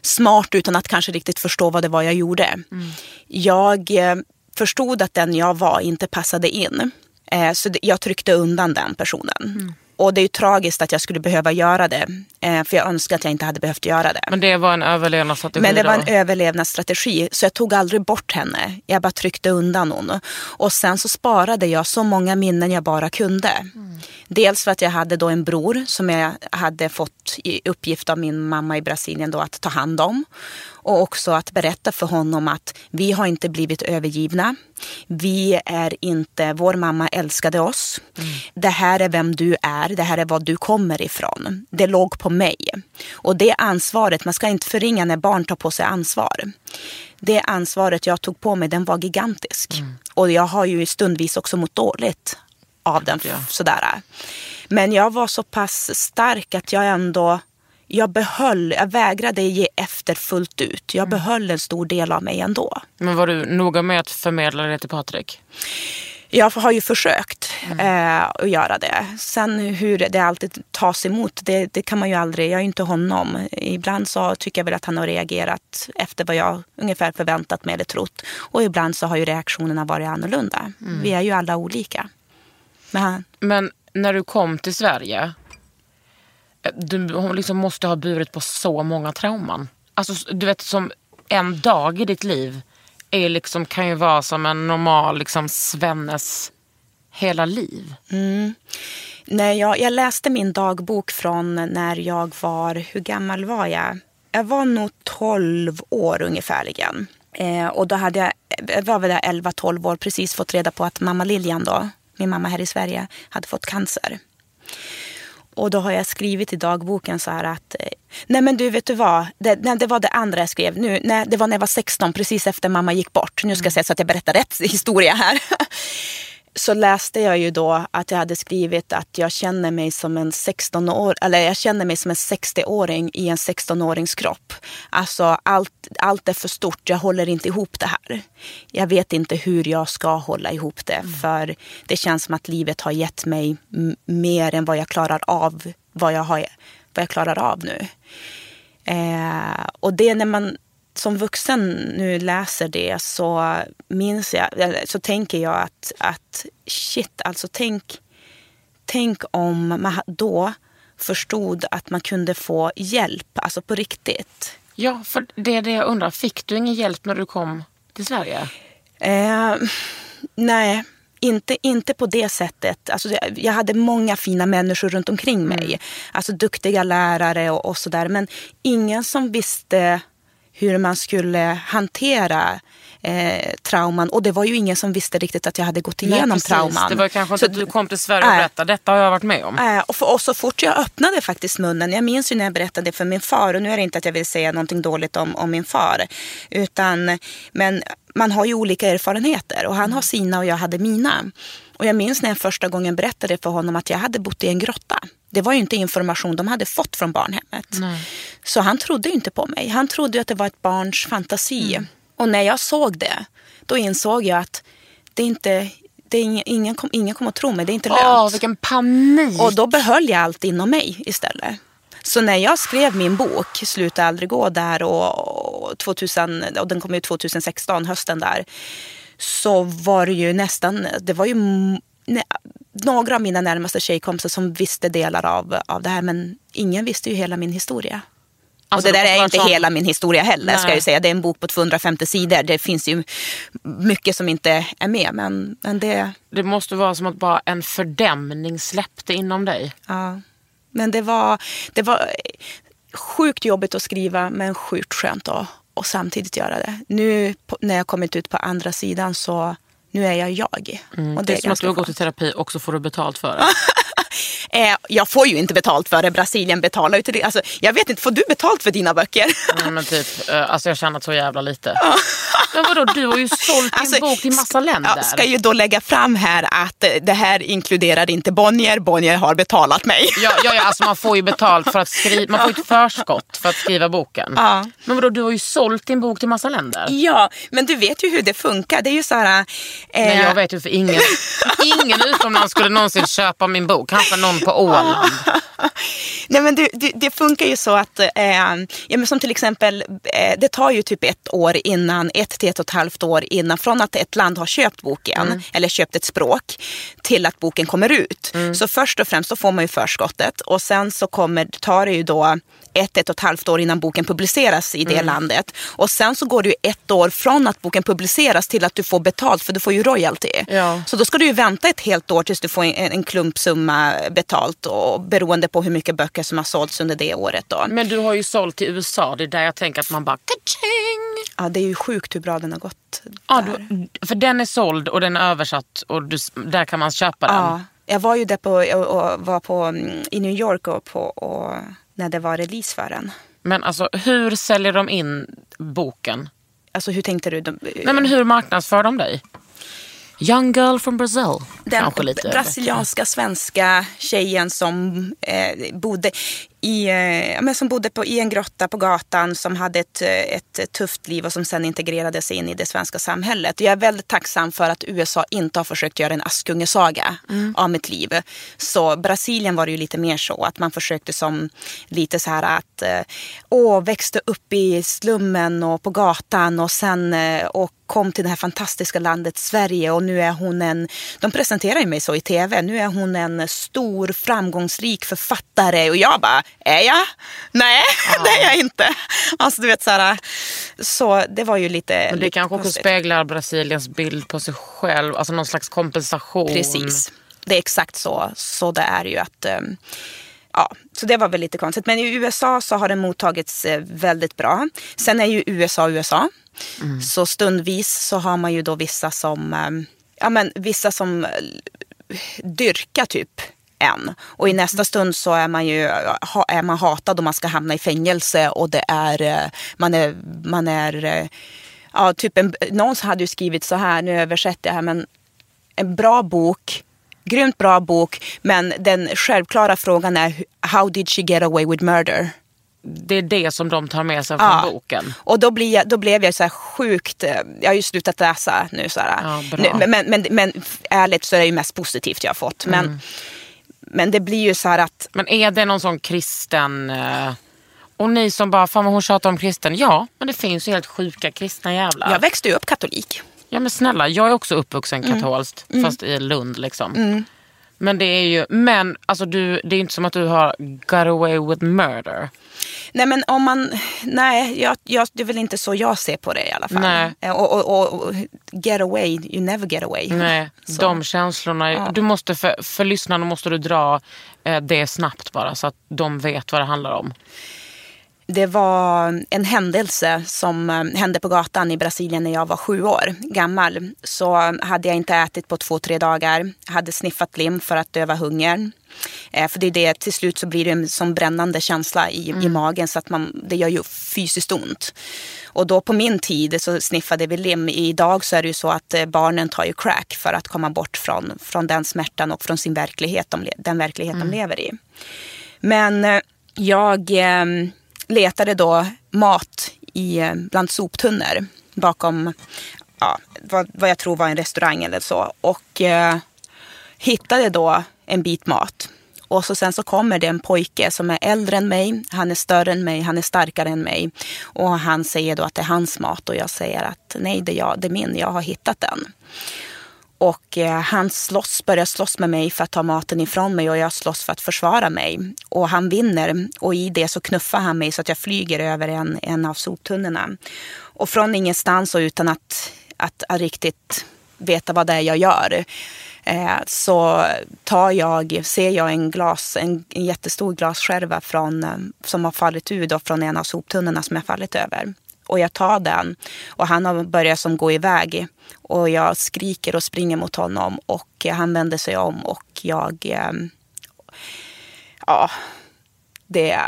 smart utan att kanske riktigt förstå vad det var jag gjorde. Mm. Jag eh, förstod att den jag var inte passade in. Eh, så jag tryckte undan den personen. Mm. Och det är ju tragiskt att jag skulle behöva göra det. Eh, för jag önskar att jag inte hade behövt göra det. Men det var en överlevnadsstrategi Men det var då? en överlevnadsstrategi. Så jag tog aldrig bort henne. Jag bara tryckte undan hon. Och sen så sparade jag så många minnen jag bara kunde. Dels för att jag hade då en bror som jag hade fått i uppgift av min mamma i Brasilien då att ta hand om. Och också att berätta för honom att vi har inte blivit övergivna. Vi är inte, vår mamma älskade oss. Det här är vem du är, det här är var du kommer ifrån. Det låg på mig. Och det ansvaret, man ska inte förringa när barn tar på sig ansvar. det ansvaret jag tog på mig den var gigantisk. Och jag har ju stundvis också mått dåligt av den. Ja. Sådär. Men jag var så pass stark att jag ändå jag behöll, jag vägrade ge efter fullt ut. Jag behöll en stor del av mig ändå. Men var du noga med att förmedla det till Patrik? Jag har ju försökt eh, att göra det. Sen hur det alltid tas emot, det, det kan man ju aldrig. Jag är ju inte honom. Ibland så tycker jag väl att han har reagerat efter vad jag ungefär förväntat mig eller trott. Och ibland så har ju reaktionerna varit annorlunda. Vi är ju alla olika. Men Men när du kom till Sverige, du hon liksom måste ha burit på så många trauman. Alltså, du vet, som en dag i ditt liv är liksom, kan ju vara som en normal liksom, svennes hela liv. Mm. när jag, jag läste min dagbok från när jag var, hur gammal var jag? Jag var nog 12 år ungefärligen. Eh, och då hade jag, jag var väl 11-12 år, precis fått reda på att mamma Lilian då, min mamma här i Sverige, hade fått cancer. Och då har jag skrivit i dagboken så här att, eh, nej men du vet du vad, det, nej, det var det andra jag skrev nu, nej, det var när jag var 16, precis efter mamma gick bort. Nu ska jag säga så att jag berättar rätt historia här. Så läste jag ju då att jag hade skrivit att jag känner mig som en 16 år, eller jag känner mig som en 60-åring i en 16-årings kropp. Alltså allt, allt är för stort, jag håller inte ihop det här. Jag vet inte hur jag ska hålla ihop det för det känns som att livet har gett mig mer än vad jag klarar av, vad jag, har, vad jag klarar av nu. Eh, och det när man som vuxen nu läser det så minns jag, så tänker jag att, att shit, alltså tänk, tänk om man då förstod att man kunde få hjälp, alltså på riktigt. Ja, för det är det jag undrar. Fick du ingen hjälp när du kom till Sverige? Eh, nej, inte, inte på det sättet. Alltså, jag- hade många fina människor runt omkring mig. Alltså duktiga lärare och, och sådär. Men ingen som visste hur man skulle hantera eh, trauman. Och det var ju ingen som visste riktigt att jag hade gått igenom precis. trauman. Det var kanske inte Så- att du kom till Sverige och Nej. berättade. Detta har jag varit med om. Eh, och, för, och så fort jag öppnade faktiskt munnen, jag minns ju när jag berättade det för min far, och nu är det inte att jag vill säga någonting dåligt om, om min far, utan, men man har ju olika erfarenheter och han har sina och jag hade mina. Och jag minns när jag första gången berättade för honom att jag hade bott i en grotta. Det var ju inte information de hade fått från barnhemmet. Så han trodde inte på mig. Han trodde att det var ett barns fantasi. Och när jag såg det, då insåg jag att det inte, det är ingen, ingen, kom, ingen kommer att tro mig. Det är inte lönt. Åh, vilken panik! Och då behöll jag allt inom mig istället. Så när jag skrev min bok, Sluta aldrig gå där och, och, 2000, och den kom ut 2016, hösten där. Så var det ju nästan, det var ju några av mina närmaste tjejkompisar som visste delar av, av det här. Men ingen visste ju hela min historia. Alltså, och det där är inte sån- hela min historia heller ska Nej. jag säga. Det är en bok på 250 sidor. Det finns ju mycket som inte är med. Men, men det, Det måste vara som att bara en fördämning släppte inom dig. Ja. Men det var, det var sjukt jobbigt att skriva men sjukt skönt att och samtidigt göra det. Nu när jag kommit ut på andra sidan så nu är jag jag. Och Mm. Det är som att du har gått i terapi och så får du betalt för det. [laughs] Eh, jag får ju inte betalt för det. Brasilien betalar ju till det. Alltså, jag vet inte, får du betalt för dina böcker? Nej, men typ, eh, alltså jag har tjänat så jävla lite. Men vadå, du har ju sålt din Alltså, bok till massa länder. Jag ska ju då lägga fram här att eh, det här inkluderar inte Bonnier. Bonnier har betalat mig. Ja, ja, ja alltså man får ju betalt för att skriva, man får ju ett förskott för att skriva boken. Ja. Men vadå, du har ju sålt din bok till massa länder. Ja, men du vet ju hur det funkar. Det är ju så här... Eh, Nej, jag vet ju för ingen, ingen utomlands skulle någonsin köpa min bok. Kanske någon på Åland. Nej, men det, det, det funkar ju så att, eh, ja, men som till exempel, eh, det tar ju typ ett år innan, ett till ett och ett halvt år innan, från att ett land har köpt boken, eller köpt ett språk, till att boken kommer ut. Så först och främst så får man ju förskottet och sen så kommer, tar det ju då ett, ett och ett halvt år innan boken publiceras i det landet. Och sen så går det ju ett år från att boken publiceras till att du får betalt, för du får ju royalty. Ja. Så då ska du ju vänta ett helt år tills du får en, en klumpsumma betalt och beroende på hur mycket böcker som har sålts under det året. Då. Men du har ju sålt till USA. Det är där jag tänker att man bara kaching. Ja, det är ju sjukt hur bra den har gått. Ja, du, för den är såld och den är översatt och du, där kan man köpa den. ja, jag var ju där på, och, och var på, mm, i New York och, på, och när det var release för den. Men alltså hur säljer de in boken? Alltså hur tänkte du? De, Nej, men hur marknadsför de dig? Young girl from Brazil. den lite brasilianska svenska tjejen som eh, bodde i, eh, men som bodde på, i en grotta på gatan som hade ett, eh, ett tufft liv och som sen integrerade sig in i det svenska samhället. Jag är väldigt tacksam för att USA inte har försökt göra en Askungesaga Mm. av mitt liv. Så Brasilien var det ju lite mer så att man försökte som lite så här att eh, åh, växte upp i slummen och på gatan och sen och kom till det här fantastiska landet Sverige och nu är hon en, de presenterar ju mig så i tv, nu är hon en stor framgångsrik författare och jag bara, är jag? Nej, [laughs] det är jag inte. Alltså du vet så här, så det var ju lite Men det lite kanske också konstigt. speglar Brasiliens bild på sig själv. Alltså någon slags kompensation. Precis. Det är exakt så. Så det är ju att... ehm, Ja, så det var väl lite konstigt. Men i USA så har den mottagits eh, väldigt bra. Sen är ju USA USA. Så stundvis så har man ju då vissa som, ehm, ja men vissa som eh, dyrkar typ en. Och i nästa stund så är man ju är man hatad och man ska hamna i fängelse och det är, eh, man är, man är eh, ja, typ en, någon hade ju skrivit så här, nu översätter jag här, men en bra bok, grymt bra bok, men den självklara frågan är how did she get away with murder? Det är det som de tar med sig från Ja. boken. Och då, blir jag, då blev jag så här sjukt, eh, jag har ju slutat läsa nu. Så Ja, nu men, men, men ärligt så är det ju mest positivt jag har fått. Men, Mm. Men det blir ju så här att, Men är det någon sån kristen... eh, Och ni som bara, fan vad hon tjatar om kristen. Ja, men det finns ju helt sjuka kristna jävlar. jag växte ju upp katolik. Ja men snälla, jag är också uppvuxen Mm. katolskt. Fast i Lund liksom. Men det är ju, men alltså du, det är inte som att du har got away with murder. Nej men om man, nej jag, jag, det är väl inte så jag ser på det i alla fall. Nej. Eh, Och, och, och, och get away, you never get away. Nej, [laughs] Så. de känslorna. Du måste för, för lyssnarna måste du dra eh, det snabbt bara så att de vet vad det handlar om. Det var en händelse som eh, hände på gatan i Brasilien när jag var sju år gammal. Så hade jag inte ätit på två, tre dagar. Hade sniffat lim för att döva hungern. Eh, För det är det, till slut så blir det en som brännande känsla i, i magen så att man, det gör ju fysiskt ont. Och då på min tid så sniffade vi lim. Idag så är det ju så att eh, barnen tar ju crack för att komma bort från, från den smärtan och från sin verklighet, de, den verklighet de lever i. Men jag eh, letade då mat i, eh, bland soptunnor bakom ja, vad, vad jag tror var en restaurang eller så. Och eh, hittade då en bit mat. Och så sen så kommer det en pojke som är äldre än mig, han är större än mig, han är starkare än mig. Och han säger då att det är hans mat och jag säger att nej, det är, jag, det är min, jag har hittat den. Och eh, han slåss, börjar slåss med mig för att ta maten ifrån mig och jag slåss för att försvara mig. Och han vinner och i det så knuffar han mig så att jag flyger över en, en av soptunnorna. Och från ingenstans och utan att, att, att riktigt veta vad det är jag gör eh, så tar jag, ser jag en, glas, en, en jättestor glasskärva från, eh, som har fallit ur då från en av soptunnorna som jag fallit över. Och jag tar den och han har börjat som gå iväg. Och jag skriker och springer mot honom och eh, han vänder sig om och jag... Eh, ja, det...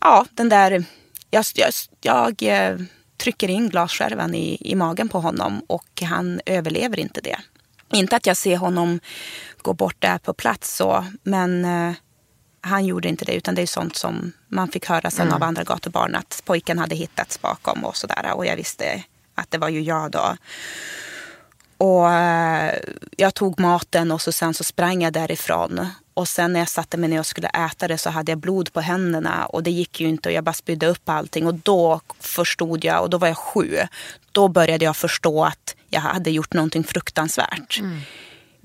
Ja, den där... Jag, jag, jag eh, trycker in glasskärvan i, i magen på honom och han överlever inte det. Inte att jag ser honom gå bort där på plats så, men eh, han gjorde inte det utan det är sånt som man fick höra sen av andra gatubarn att pojken hade hittats bakom och sådär och jag visste att det var ju jag då. Och eh, jag tog maten och så sen så sprang jag därifrån. Och sen när jag satte mig ner och skulle äta det så hade jag blod på händerna och det gick ju inte och jag bara spydde upp allting. Och då förstod jag, och då var jag sju, då började jag förstå att jag hade gjort någonting fruktansvärt.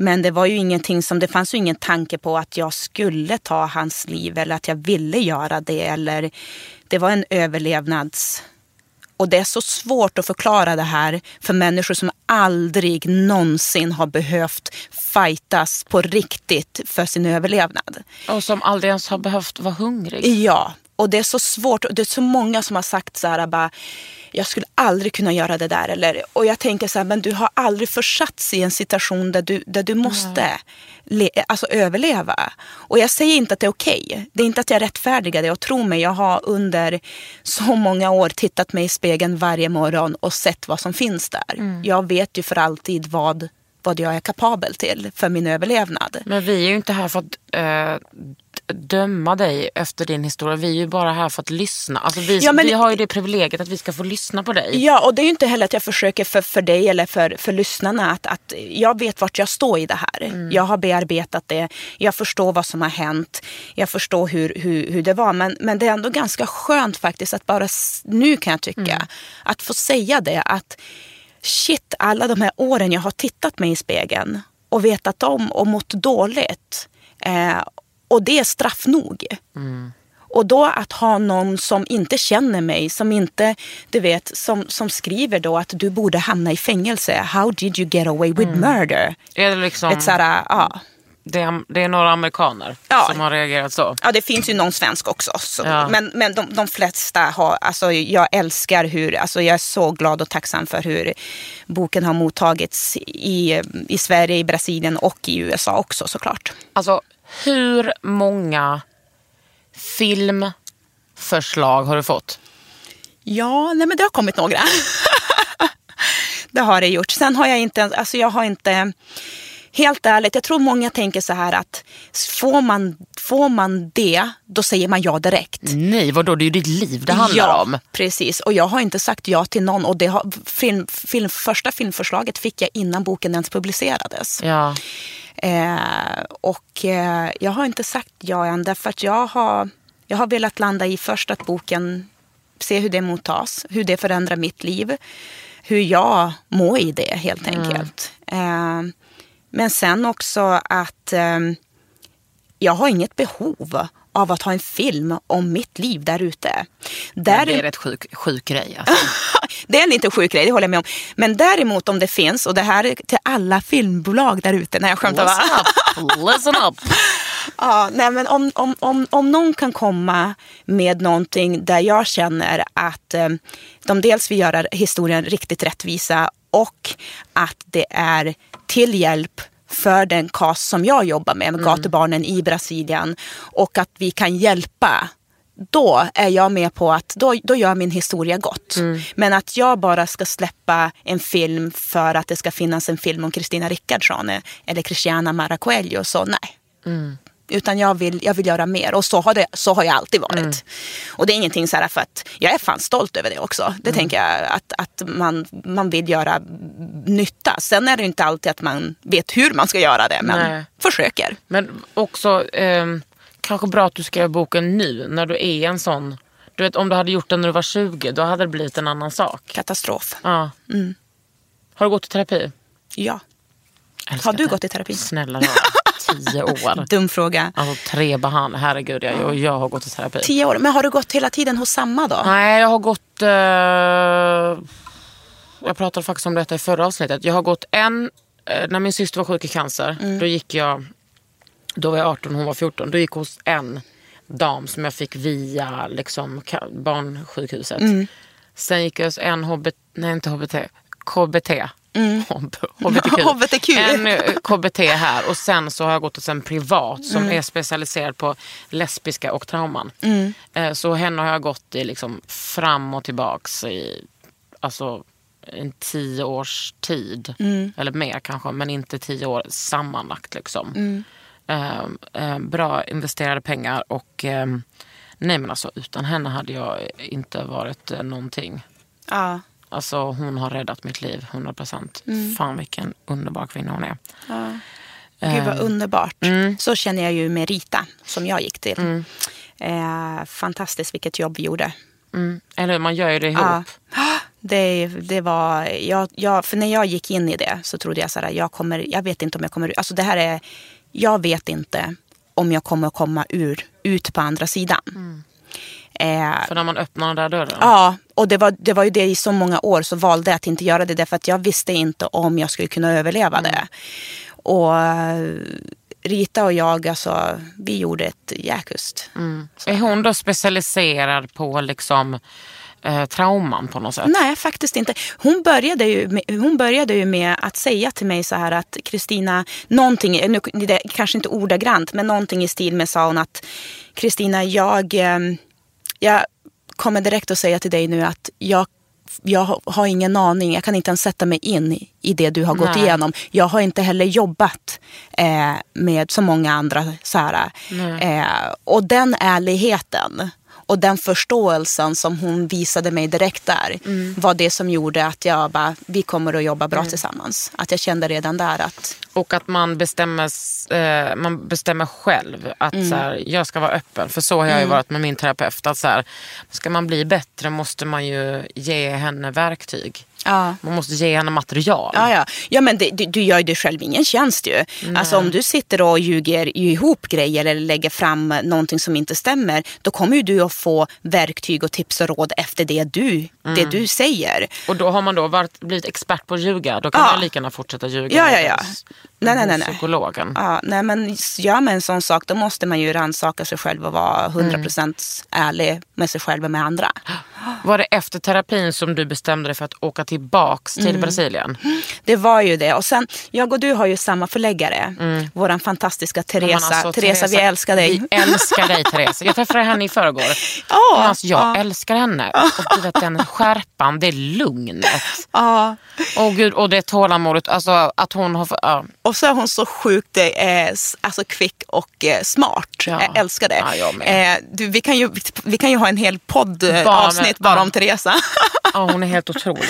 Men det var ju ingenting som, det fanns ju ingen tanke på att jag skulle ta hans liv eller att jag ville göra det. Eller, det var en överlevnads... Och det är så svårt att förklara det här för människor som aldrig någonsin har behövt fightas på riktigt för sin överlevnad. Och som aldrig ens har behövt vara hungrig. Ja, Och det är så svårt. och Det är så många som har sagt så här bara, jag skulle aldrig kunna göra det där. Eller, och jag tänker så här, men du har aldrig försatts i en situation där du, där du måste le, alltså, överleva. Och jag säger inte att det är okej. Det är inte att jag rättfärdigar det. Och tro mig, jag har under så många år tittat mig i spegeln varje morgon och sett vad som finns där. Jag vet ju för alltid vad, vad jag är kapabel till för min överlevnad. Men vi är ju inte här för att eh, döma dig efter din historia. Vi är ju bara här för att lyssna. Alltså vi, Ja, men- vi har ju det privilegiet att vi ska få lyssna på dig. Ja, och det är ju inte heller att jag försöker för, för dig eller för, för lyssnarna att, att jag vet vart jag står i det här. Jag har bearbetat det, jag förstår vad som har hänt, jag förstår hur, hur, hur det var. Men, men det är ändå ganska skönt faktiskt att bara nu kan jag tycka, att få säga det att shit, alla de här åren jag har tittat mig i spegeln och vetat om och mått dåligt. Eh, och det är straff nog. Och då att ha någon som inte känner mig, som inte, du vet, som, som skriver då att du borde hamna i fängelse. How did you get away with murder? Är det, liksom, Ett sådär, ja. Det, är, det är några amerikaner Ja. som har reagerat så. Ja, det finns ju någon svensk också. Så. Ja. Men, men de, de flesta har, alltså jag älskar hur, alltså jag är så glad och tacksam för hur boken har mottagits i, i Sverige, i Brasilien och i USA också såklart. Alltså hur många filmförslag har du fått? Ja, nej men det har kommit några. [laughs] det har det gjort. Sen har jag inte, alltså jag har inte, helt ärligt, jag tror många tänker så här att får man, får man det, då säger man ja direkt. Nej, vadå? Det är ju ditt liv det handlar ja, om. precis. Och jag har inte sagt ja till någon. Och det har, film, film, första filmförslaget fick jag innan boken ens publicerades. Ja. Eh, och eh, jag har inte sagt ja än därför att jag har, jag har velat landa i först att boken, se hur det mottas, hur det förändrar mitt liv, hur jag mår i det helt enkelt. Eh, men sen också att eh, jag har inget behov av att ha en film om mitt liv där ute. Där Det är rätt sjuk, sjuk grej. Alltså. [laughs] det är en lite sjuk grej, det håller jag med om. Men däremot om det finns, och det här är till alla filmbolag där ute. när jag skämtar? Listen up, [laughs] listen up. Ja, nej, men om, om, om, om någon kan komma med någonting där jag känner att eh, de dels vill göra historien riktigt rättvisa och att det är till hjälp för den cast som jag jobbar med, med gatubarnen i Brasilien och att vi kan hjälpa då är jag med på att då, då gör min historia gott. Men att jag bara ska släppa en film för att det ska finnas en film om Kristina Rickardsson eh, eller Christiana Maracuello, så nej. Utan jag vill, jag vill göra mer och så har, det, så har jag alltid varit. Och det är ingenting så här för att jag är fan stolt över det också. Det tänker jag att, att man, man vill göra nytta. Sen är det inte alltid att man vet hur man ska göra det men Nej. försöker. Men också ehm, kanske bra att du skrev boken nu när du är en sån. Du vet om du hade gjort den när du var 20 då hade det blivit en annan sak. Katastrof. Ja. Mm. Har du gått i terapi? Ja. Har du det. gått i terapi? Snälla rara. Tio år. [laughs] Dum fråga. Alltså tre behandlingar. Herregud, jag, jag, har gått i terapi. Tio år. Men har du gått hela tiden hos samma då? Nej, jag har gått... Eh, jag pratade faktiskt om detta i förra avsnittet. Jag har gått en... Eh, när min syster var sjuk i cancer, Mm. då gick jag... Då var jag 18 hon var 14. Då gick jag hos en dam som jag fick via liksom, barnsjukhuset. Mm. Sen gick jag hos en HBT... Nej, inte HBT. KBT. HB, HBTQ. HBTQ. En eh, KBT här och sen så har jag gått hos en privat som Mm. är specialiserad på lesbiska och trauman. Eh, Så henne har jag gått i liksom fram och tillbaks i alltså, en tio års tid. Mm. Eller mer kanske, men inte tio år sammanlagt. Liksom. Eh, eh, bra investerade pengar och eh, nej men alltså utan henne hade jag inte varit någonting. Ja. Alltså hon har räddat mitt liv 100 procent. Fan vilken underbar kvinna hon är. Gud vad underbart. Mm. Så känner jag ju med Rita som jag gick till. Eh, fantastiskt vilket jobb vi gjorde. Mm. Eller man gör ju det ihop. Ja. [gasps] Det, det var, jag, jag, för när jag gick in i det så trodde jag så här, jag, kommer, jag vet inte om jag kommer, alltså det här är, jag vet inte om jag kommer komma ur, ut på andra sidan. Eh, För när man öppnar den där dörren. Ja, och det var, det var ju det i så många år så valde jag att inte göra det därför att jag visste inte om jag skulle kunna överleva det. Och eh, Rita och jag, alltså, vi gjorde ett jäkust. Är hon då specialiserad på liksom eh, trauman på något sätt? Nej, faktiskt inte. Hon började, ju med, hon började ju med att säga till mig så här att Kristina, någonting, nu, det kanske inte ordagrant, men någonting i stil med sa hon att Kristina, jag, eh, jag kommer direkt att säga till dig nu att jag jag har ingen aning, jag kan inte ens sätta mig in i- det du har gått Nej. igenom. Jag har inte heller jobbat eh, med så många andra. Så här, eh, och den ärligheten och den förståelsen som hon visade mig direkt där var det som gjorde att jag bara, vi kommer att jobba bra tillsammans. Att jag kände redan där att Och att man bestämmer, eh, man bestämmer själv att Mm. så här, jag ska vara öppen. För så har jag ju varit med min terapeut. Att så här, ska man bli bättre måste man ju ge henne verktyg. Ja. Man måste ge henne material. Ja, ja. ja men det, du, du gör ju dig själv ingen tjänst ju. Alltså om du sitter och ljuger ihop grejer eller lägger fram någonting som inte stämmer. Då kommer ju du att få verktyg och tips och råd efter det du, det du säger. Och då har man då varit, blivit expert på att ljuga. Då kan Ja. man lika gärna fortsätta ljuga. Ja, ja, ja. Nej, nej, nej, nej. Psykologen. Ja, nej, men gör man en sån sak då måste man ju rannsaka sig själv och vara 100% ärlig med sig själv och med andra. Var det efter terapin som du bestämde dig för att åka tillbaks till Mm. Brasilien? Det var ju det. Och sen, jag och du har ju samma förläggare. Våran fantastiska Teresa. Mm. Alltså, Teresa, vi älskar dig. Vi älskar dig Teresa. Jag träffade henne i förrgår. [laughs] Men alltså, jag ja. älskar henne. Och du vet den skärpan, det lugnet. [laughs] Ja. Och, gud, och det tålamodet. Alltså att hon har... Ja. Och så är hon så sjukt eh, alltså kvick och eh, smart. Ja. Jag älskar det. Ja, jag eh, du, vi, kan ju, vi kan ju ha en hel podd eh, Bara bara om Teresa. ja, hon är helt otrolig.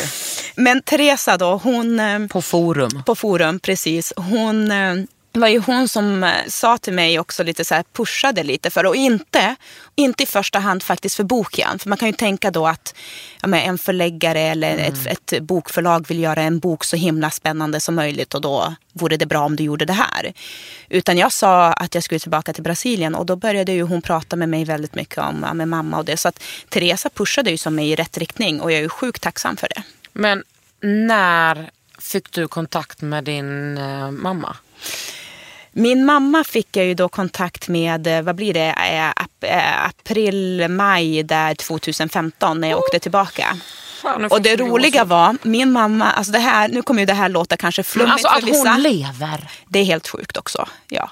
Men Teresa då, hon... Eh, På forum. på forum, precis. Hon eh, det var ju hon som eh, sa till mig också lite så här, pushade lite för och inte, inte i första hand faktiskt för boken. För man kan ju tänka då att ja, en förläggare eller ett, ett bokförlag vill göra en bok så himla spännande som möjligt och då vore det bra om du gjorde det här. Utan jag sa att jag skulle tillbaka till Brasilien och då började ju hon prata med mig väldigt mycket om ja, med mamma och det. Så att Teresa pushade ju som mig i rätt riktning och jag är ju sjukt tacksam för det. Men när fick du kontakt med din eh, mamma? Min mamma fick jag ju då kontakt med, eh, vad blir det, eh, ap- eh, april, maj där 2015 när jag åkte tillbaka. Fan, Och det roliga var, min mamma, alltså det här, nu kommer ju det här låta kanske Men flummigt Alltså för att vissa. hon lever. Det är helt sjukt också. Ja.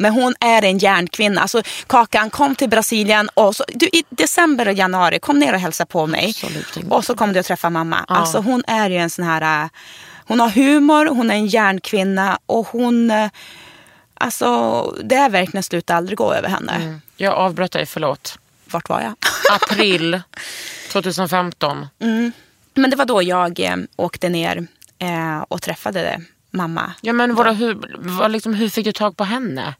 Men hon är en järnkvinna. Alltså, Kakan kom till Brasilien och så, du, i december och januari kom ner och hälsa på mig. Absolut och så kom du och träffa mamma. Alltså, hon är ju en sån här... äh, Hon har humor, hon är en järnkvinna och hon... äh, Alltså, det är verkligen slut aldrig gå över henne. Jag avbröt dig, förlåt. Vart var jag? [laughs] April 2015. Men det var då jag eh, åkte ner eh, och träffade mamma. Ja, men vadå, hur, liksom, hur fick du tag på henne?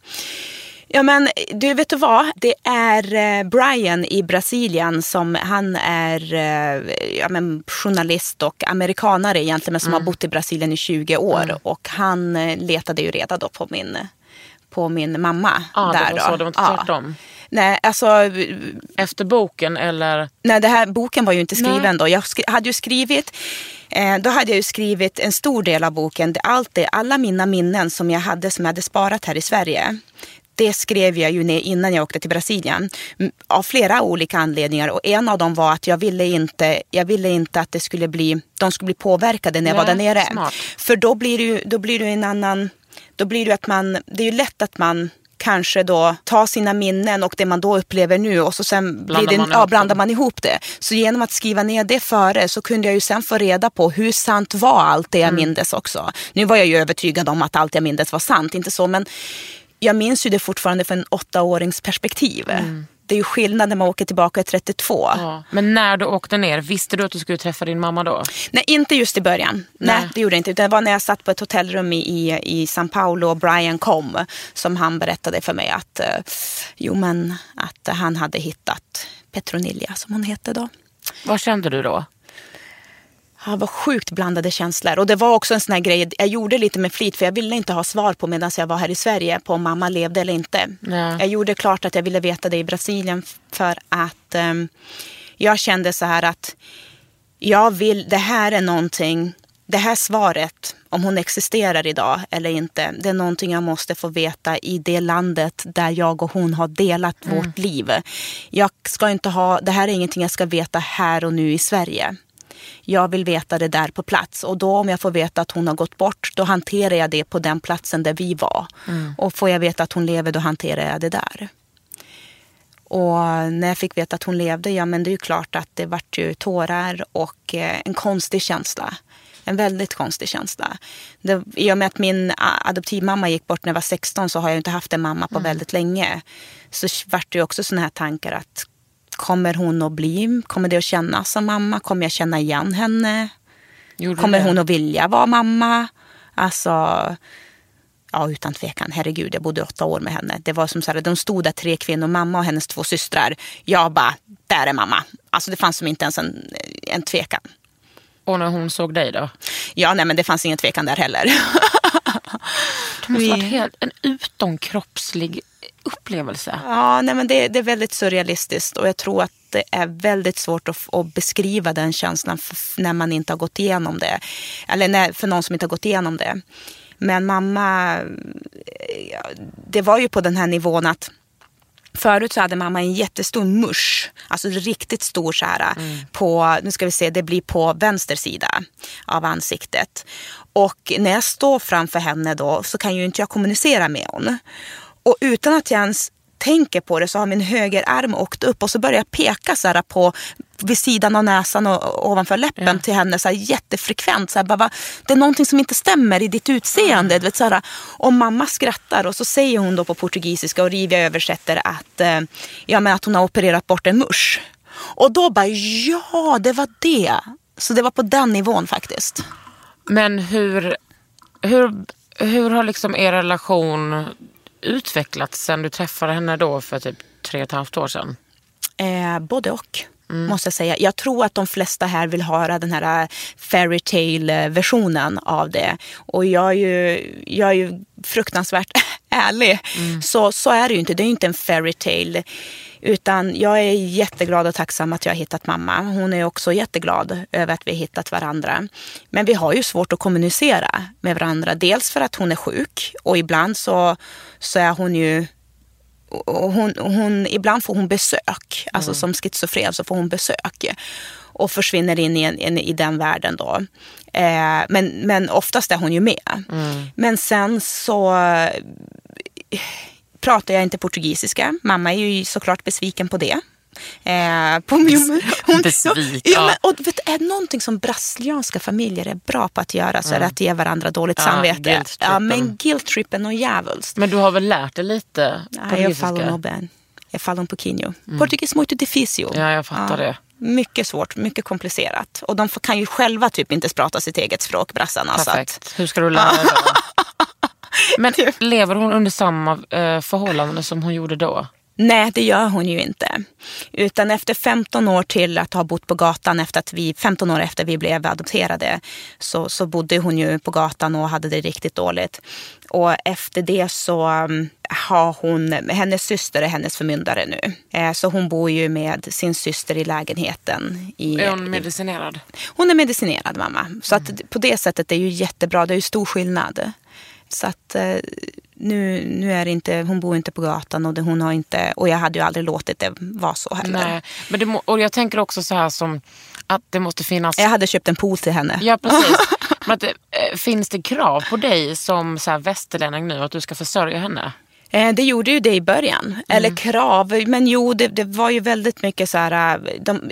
Ja men du vet du vad? Det är eh, Brian i Brasilien som han är eh, ja, men, journalist och amerikanare egentligen men som har bott i Brasilien i 20 år. Och han eh, letade ju reda då på min, på min mamma. Ja, det där var då. så, det var inte tvärtom. Nej, alltså Efter boken eller? Nej, det här boken var ju inte skriven då. Jag skri- hade ju skrivit, då hade jag ju skrivit en stor del av boken. Allt det, alla mina minnen som jag hade, som jag hade sparat här i Sverige. Det skrev jag ju ner innan jag åkte till Brasilien. Av flera olika anledningar. Och en av dem var att jag ville inte, jag ville inte att det skulle bli, de skulle bli påverkade när jag var där Nej, nere. smart. För då blir det ju, då blir det en annan, då blir det ju att man, det är ju lätt att man kanske då tar sina minnen och det man då upplever nu och så sen Blandar blir det, man ja, ihop blandar man ihop det. Så genom att skriva ner det före så kunde jag ju sen få reda på hur sant var allt det jag Mm. mindes också. Nu var jag ju övertygad om att allt jag mindes var sant, inte så men jag minns ju det fortfarande från en åttaårings perspektiv. Det är ju skillnad när man åker tillbaka i 32. Mm. Ja. Men när du åkte ner, visste du att du skulle träffa din mamma då? Nej, inte just i början. Nej. Nej. det gjorde jag inte. Det var när jag satt på ett hotellrum i, i, i São Paulo och Brian kom som han berättade för mig att, eh, jo, men, att han hade hittat Petronilla som hon hette då. Vad kände du då? Ja, det var sjukt blandade känslor. Och det var också en sån här grej, jag gjorde lite med flit för jag ville inte ha svar på medan jag var här i Sverige på om mamma levde eller inte. Nej. Jag gjorde klart att jag ville veta det i Brasilien för att ehm, jag kände så här att jag vill, det här är någonting, det här svaret om hon existerar idag eller inte. Det är någonting jag måste få veta i det landet där jag och hon har delat vårt liv. Jag ska inte ha, det här är ingenting jag ska veta här och nu i Sverige. Jag vill veta det där på plats. Och då om jag får veta att hon har gått bort, då hanterar jag det på den platsen där vi var. Och får jag veta att hon lever, då hanterar jag det där. Och när jag fick veta att hon levde, ja men det är ju klart att det vart ju tårar och eh, en konstig känsla. En väldigt konstig känsla. Det, I och med att min adoptivmamma gick bort när jag var 16 så har jag inte haft en mamma på väldigt länge. Så vart det ju också sådana här tankar att kommer hon att bli, kommer det att kännas som mamma? Kommer jag känna igen henne? Gjorde Kommer det? hon att vilja vara mamma? Alltså, ja utan tvekan. Herregud, jag bodde åtta år med henne. Det var som så här, de stod där tre kvinnor, mamma och hennes två systrar. Jag bara, där är mamma. Alltså det fanns som inte ens en, en tvekan. Och när hon såg dig då? Ja, nej men det fanns ingen tvekan där heller. [laughs] Det måste varit helt, en utomkroppslig upplevelse. Ja, nej men det, det är väldigt surrealistiskt och jag tror att det är väldigt svårt att, att beskriva den känslan f- när man inte har gått igenom det. Eller när, för någon som inte har gått igenom det. Men mamma, eh, det var ju på den här nivån att Förut så hade mamma en jättestor musch, alltså riktigt stor så här på, nu ska vi se, det blir på vänster sida av ansiktet. Och när jag står framför henne då så kan ju inte jag kommunicera med hon. Och utan att jag ens tänker på det så har min högerarm åkt upp och så börjar jag peka så här på vid sidan av näsan och ovanför läppen till henne så här jättefrekvent. Så här, bara, va, det är någonting som inte stämmer i ditt utseende. Du vet, så här, och mamma skrattar och så säger hon då på portugisiska och Rivia översätter att, eh, ja, men att hon har opererat bort en musch. Och då bara, ja det var det. Så det var på den nivån faktiskt. Men hur, hur, hur har liksom er relation utvecklats sen du träffade henne då för typ tre och ett halvt år sedan? Eh, både och. Måste jag säga. Jag tror att de flesta här vill höra den här fairy tale versionen av det. Och jag är ju, jag är ju fruktansvärt [laughs] ärlig. Så, så är det ju inte. Det är ju inte en fairy tale. Utan jag är jätteglad och tacksam att jag har hittat mamma. Hon är också jätteglad över att vi har hittat varandra. Men vi har ju svårt att kommunicera med varandra. Dels för att hon är sjuk och ibland så, så är hon ju och hon, hon, ibland får hon besök, alltså som schizofren så får hon besök och försvinner in i, en, i den världen då. Eh, men, men oftast är hon ju med. Men sen så pratar jag inte portugisiska. Mamma är ju såklart besviken på det. Eh, på min, hon, Besviken, Ja, ja. men, och vet, är det någonting som brasilianska familjer är bra på att göra så är det att ge varandra dåligt Ja, samvete. Ja, men guilt-trippen och djävulskt. Men du har väl lärt dig lite Nej, eu portugisiska? falo no bem. Jag falo um pouquinho. Portugis muito difícil. Ja, jag fattar det. Mycket svårt, mycket komplicerat. Och de kan ju själva typ inte prata sitt eget språk, brassarna. Så att, Perfekt. Hur ska du lära dig [laughs] då? Men lever hon under samma eh, förhållanden som hon gjorde då? nej, det gör hon ju inte. Utan efter 15 år till att ha bott på gatan, efter att vi, 15 år efter vi blev adopterade, så, så bodde hon ju på gatan och hade det riktigt dåligt. Och efter det så um, har hon, hennes syster är hennes förmyndare nu. Eh, så hon bor ju med sin syster i lägenheten. I, Är hon medicinerad? Hon är medicinerad mamma. Så att på det sättet är det ju jättebra. Det är ju stor skillnad. Så att eh, nu, nu är inte, hon bor inte på gatan och det, hon har inte, och jag hade ju aldrig låtit det vara så heller. Nej. Men det och jag tänker också så här som att det måste finnas... Jag hade köpt en pool till henne. Ja, precis. [laughs] Men att eh, finns det krav på dig som så här västerlänning nu att du ska försörja henne? Eh, Det gjorde ju det i början. Eller krav. Men jo, det, det var ju väldigt mycket så här. De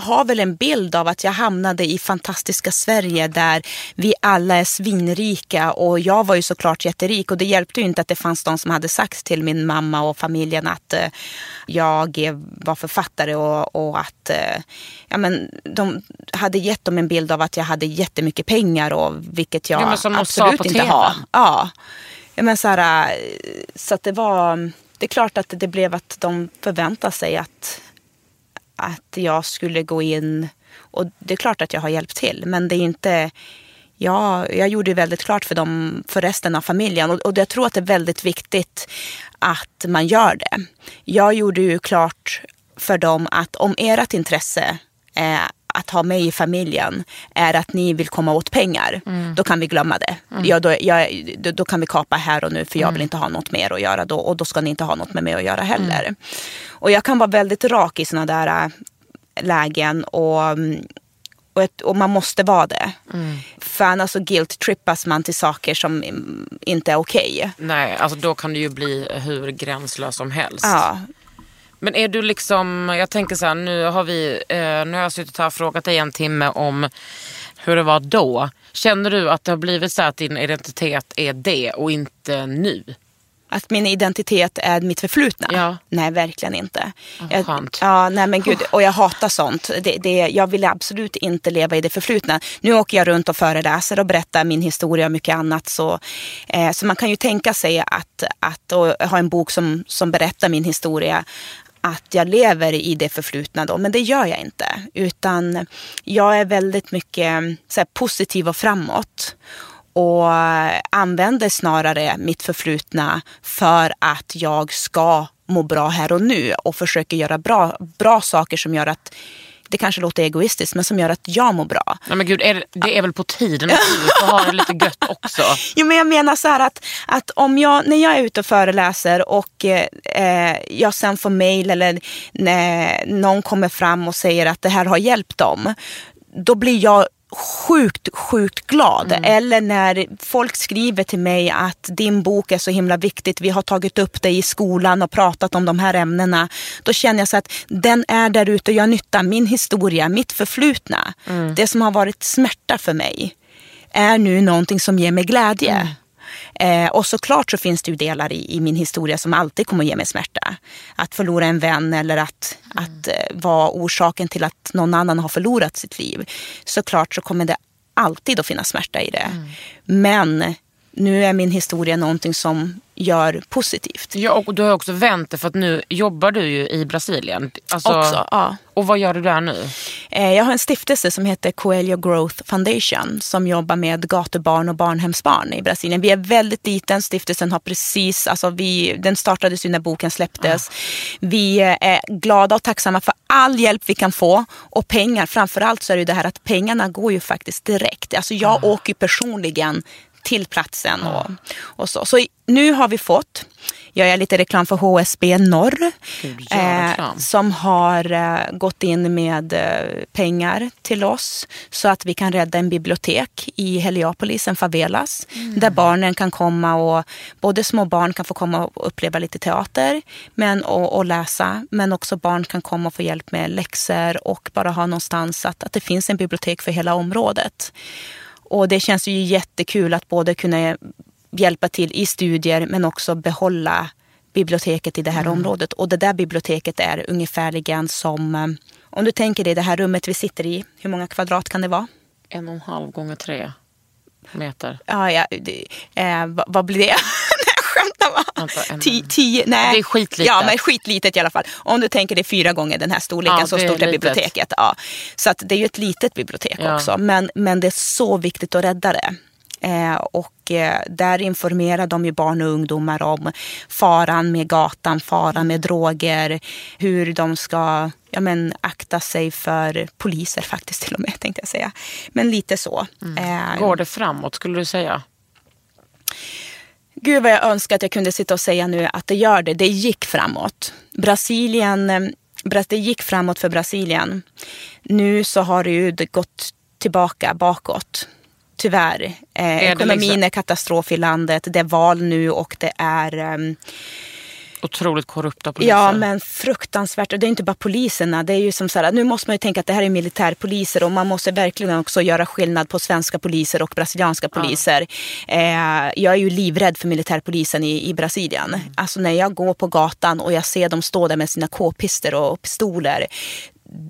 har väl en bild av att jag hamnade i fantastiska Sverige där vi alla är svinrika och jag var ju såklart jätterik och det hjälpte ju inte att det fanns de som hade sagt till min mamma och familjen att eh, jag var författare och, och att eh, ja, men de hade gett dem en bild av att jag hade jättemycket pengar och vilket jag Ja, absolut inte har. Ja. Ja, men så, här, eh, så att det var... Det är klart att det blev att de förväntade sig att, att jag skulle gå in. Och det är klart att jag har hjälpt till. Men det är inte... Ja, jag gjorde det väldigt klart för, dem, för resten av familjen. Och, och jag tror att det är väldigt viktigt att man gör det. Jag gjorde ju klart för dem att om ert intresse eh, att ha mig i familjen är att ni vill komma åt pengar, då kan vi glömma det. Ja, då, jag, då, då kan vi kapa här och nu för jag vill inte ha något mer att göra då och då ska ni inte ha något med mig att göra heller. Och jag kan vara väldigt rak i sådana där äh, lägen och, mm, och, ett, och man måste vara det. För annars så guilt-trippas man till saker som mm, inte är okej. Nej, alltså då kan det ju bli hur gränslös som helst. Ja, Men är du liksom, jag tänker så här, nu har vi, eh, nu har jag suttit här och frågat dig en timme om hur det var då. Känner du att det har blivit så att din identitet är det och inte nu? Att min identitet är mitt förflutna? Ja. Nej, verkligen inte. vad Jag, skönt. ja, nej men gud. Och jag hatar sånt. Det, det, jag vill absolut inte leva i det förflutna. Nu åker jag runt och föreläser och berättar min historia och mycket annat. Så, eh, så man kan ju tänka sig att, att ha en bok som, som berättar min historia att jag lever i det förflutna då, men det gör jag inte. Utan jag är väldigt mycket så här, positiv och framåt och använder snarare mitt förflutna för att jag ska må bra här och nu och försöker göra bra, bra saker som gör att det kanske låter egoistiskt, men som gör att jag mår bra. Nej men gud, är det, det är väl på tiden att du får ha det lite gött också? [laughs] Jo, men jag menar så här att, att om jag, när jag är ute och föreläser och eh, jag sen får mail eller när någon kommer fram och säger att det här har hjälpt dem, då blir jag sjukt, sjukt glad. Eller när folk skriver till mig att din bok är så himla viktigt, vi har tagit upp det i skolan och pratat om de här ämnena. Då känner jag så att den är där ute och gör nytta. Min historia, mitt förflutna, det som har varit smärta för mig är nu någonting som ger mig glädje. Eh, och såklart så finns det ju delar i, i min historia som alltid kommer att ge mig smärta. Att förlora en vän eller att, att eh, vara orsaken till att någon annan har förlorat sitt liv. Såklart så kommer det alltid att finnas smärta i det. Men nu är min historia någonting som gör positivt. Ja, och du har också vänt det för att nu jobbar du ju i Brasilien. Alltså, Också, ja. Och vad gör du där nu? Eh, Jag har en stiftelse som heter Coelho Growth Foundation som jobbar med gatubarn och barnhemsbarn i Brasilien. Vi är väldigt liten. Stiftelsen har precis, alltså vi, den startades ju när boken släpptes. Vi eh, är glada och tacksamma för all hjälp vi kan få och pengar. Framförallt så är det det här att pengarna går ju faktiskt direkt. Alltså jag åker ju personligen till platsen och, och så. Så nu har vi fått, jag gör lite reklam för HSB Norr, Gud, reklam. som har eh, gått in med eh, pengar till oss så att vi kan rädda en bibliotek i Heliopolis, en favelas, Mm. där barnen kan komma och både små barn kan få komma och uppleva lite teater men, och, och läsa, men också barn kan komma och få hjälp med läxor och bara ha någonstans att, att det finns en bibliotek för hela området. Och det känns ju jättekul att både kunna hjälpa till i studier men också behålla biblioteket i det här området. Och det där biblioteket är ungefärligen som, eh, om du tänker dig det här rummet vi sitter i, hur många kvadrat kan det vara? En och en halv gånger tre meter. Ja, ja det, eh, vad, vad blir det? [laughs] Nej, jag skämtar bara. Vänta, en- Tio, tio, nej. Det är skitlitet. Ja, men skitlitet i alla fall. Om du tänker dig fyra gånger den här storleken, Ja, så är stort är litet. biblioteket. Ja. Så att det är ju ett litet bibliotek Ja. också. Men, men det är så viktigt att rädda det. Eh, och eh, där informerar de ju barn och ungdomar om faran med gatan, faran med droger, hur de ska ja, men, akta sig för poliser faktiskt till och med [laughs] tänkte jag säga. Men lite så. Eh, Går det framåt skulle du säga? Gud vad jag önskar att jag kunde sitta och säga nu att det gör det. Det gick framåt. Brasilien, eh, det gick framåt för Brasilien. Nu så har det ju gått tillbaka bakåt. Tyvärr. Eh, det ekonomin liksom- är katastrof i landet. Det är val nu och det är ehm, Otroligt korrupta poliser. Ja, men fruktansvärt. Och det är inte bara poliserna. Det är ju som så här, nu måste man ju tänka att det här är militärpoliser och man måste verkligen också göra skillnad på svenska poliser och brasilianska poliser. Eh, jag är ju livrädd för militärpolisen i, i Brasilien. Alltså när jag går på gatan och jag ser dem stå där med sina k-pister och pistoler.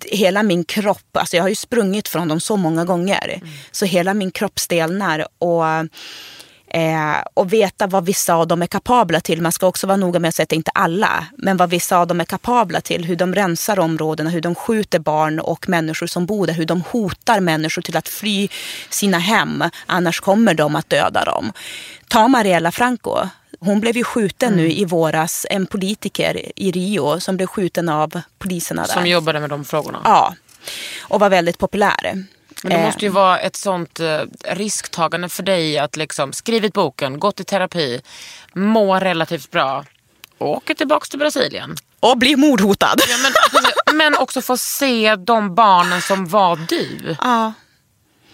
Hela min kropp, alltså jag har ju sprungit från dem så många gånger. Så hela min kropp stelnar. Och Eh, och veta vad vissa av dem är kapabla till. Man ska också vara noga med att säga att det inte alla, men vad vissa av dem är kapabla till. Hur de rensar områdena, hur de skjuter barn och människor som bor där. Hur de hotar människor till att fly sina hem, annars kommer de att döda dem. Ta Mariella Franco. Hon blev ju skjuten nu i våras, en politiker i Rio som blev skjuten av poliserna där. Som jobbade med de frågorna. Ja. och var väldigt populär. Men det Eh, måste ju vara ett sånt eh, risktagande för dig att liksom skrivit boken, gått i terapi, må relativt bra och åka tillbaka till Brasilien. och bli mordhotad. Ja, men, men också få se de barnen som var du. Ja.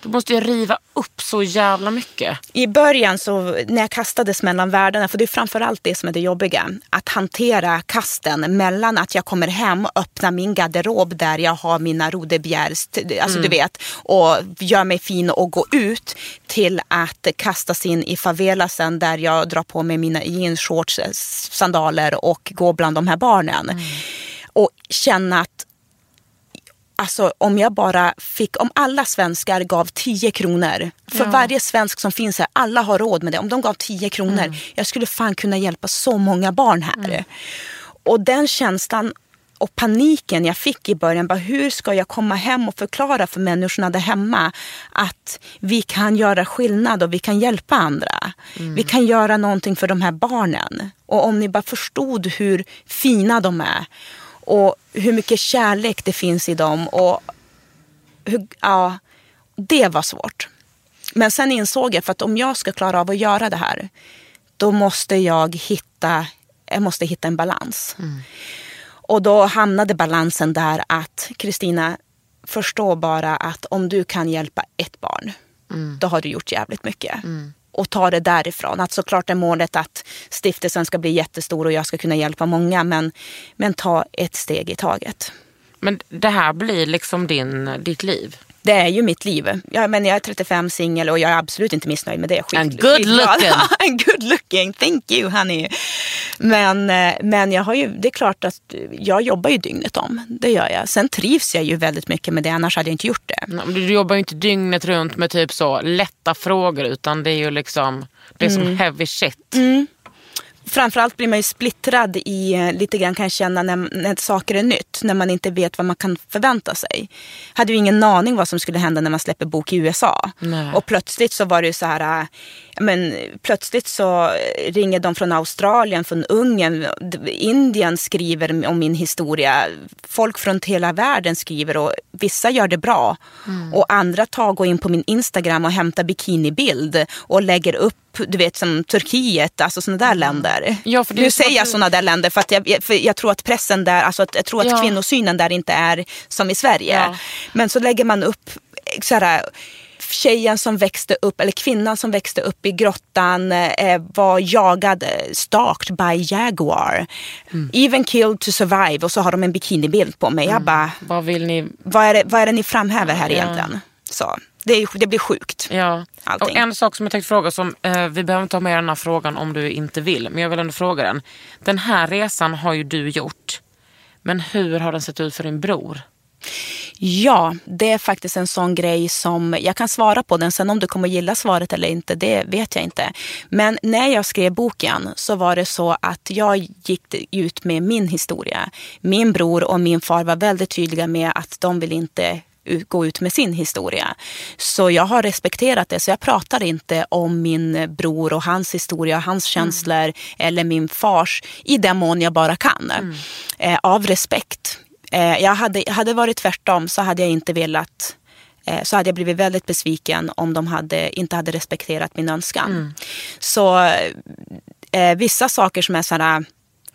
Du måste ju riva upp så jävla mycket. I början så när jag kastades mellan världarna, för det är framförallt det som är det jobbiga, att hantera kasten mellan att jag kommer hem och öppnar min garderob där jag har mina rodebjärs, alltså du vet, och gör mig fin och gå ut till att kastas in i favelasen där jag drar på mig mina jeans, shorts, eh, sandaler och går bland de här barnen. Och känna att Alltså om jag bara fick, om alla svenskar gav 10 kronor för varje svensk som finns här, alla har råd med det. Om de gav 10 kronor, jag skulle fan kunna hjälpa så många barn här. Och den känslan och paniken jag fick i början, bara, hur ska jag komma hem och förklara för människorna där hemma att vi kan göra skillnad och vi kan hjälpa andra. Vi kan göra någonting för de här barnen. Och om ni bara förstod hur fina de är och hur mycket kärlek det finns i dem. Och hur, ja, det var svårt. Men sen insåg jag för att om jag ska klara av att göra det här då måste jag hitta, jag måste hitta en balans. Och då hamnade balansen där att Kristina, förstå bara att om du kan hjälpa ett barn, då har du gjort jävligt mycket. Och ta det därifrån. Att såklart är målet att stiftelsen ska bli jättestor och jag ska kunna hjälpa många. Men, men ta ett steg i taget. Men det här blir liksom din, ditt liv. Det är ju mitt liv. Ja, men jag är 35 singel och jag är absolut inte missnöjd med det. Skit, And good looking. [laughs] And good looking, thank you honey. Men, eh, men jag har ju, det är klart att jag jobbar ju dygnet om. Det gör jag. Sen trivs jag ju väldigt mycket med det, annars hade jag inte gjort det. Nej, Du jobbar ju inte dygnet runt med typ så lätta frågor utan det är ju liksom det är som heavy shit. Framförallt blir man ju splittrad i, eh, lite grann kan jag känna när, när saker är nytt. När man inte vet vad man kan förvänta sig. Hade ju ingen aning vad som skulle hända när man släpper bok i USA. Nej. Och plötsligt så var det ju så här, äh, men plötsligt så ringer de från Australien, från Ungern, Indien skriver om min historia. Folk från hela världen skriver och vissa gör det bra. Och andra tar går in på min Instagram och hämtar bikinibild och lägger upp du vet som Turkiet, alltså sådana där länder. Ja, nu säger jag sådana där länder för att jag, för jag tror att pressen där, alltså att, jag tror att Ja. kvinnosynen där inte är som i Sverige. Ja. Men så lägger man upp så här, tjejen som växte upp, eller kvinnan som växte upp i grottan eh, var jagad, eh, stalked by Jaguar. Mm. Even killed to survive. Och så har de en bikinibild på mig. Jag bara, Vad vill ni? vad är, det, vad är det ni framhäver här Ja. egentligen? Så, det, det blir sjukt. Ja. Allting. Och en sak som jag tänkte fråga, som, eh, vi behöver inte ha med den här frågan om du inte vill, men jag vill ändå fråga den. Den här resan har ju du gjort, men hur har den sett ut för din bror? Ja, det är faktiskt en sån grej som jag kan svara på den. Sen om du kommer gilla svaret eller inte, det vet jag inte. Men när jag skrev boken så var det så att jag gick ut med min historia. Min bror och min far var väldigt tydliga med att de vill inte gå ut med sin historia. Så jag har respekterat det. Så jag pratar inte om min bror och hans historia, hans känslor eller min fars i den mån jag bara kan. Eh, av respekt. Eh, jag hade, hade varit tvärtom så hade jag inte velat eh, så hade jag blivit väldigt besviken om de hade, inte hade respekterat min önskan. Så eh, vissa saker som är sådana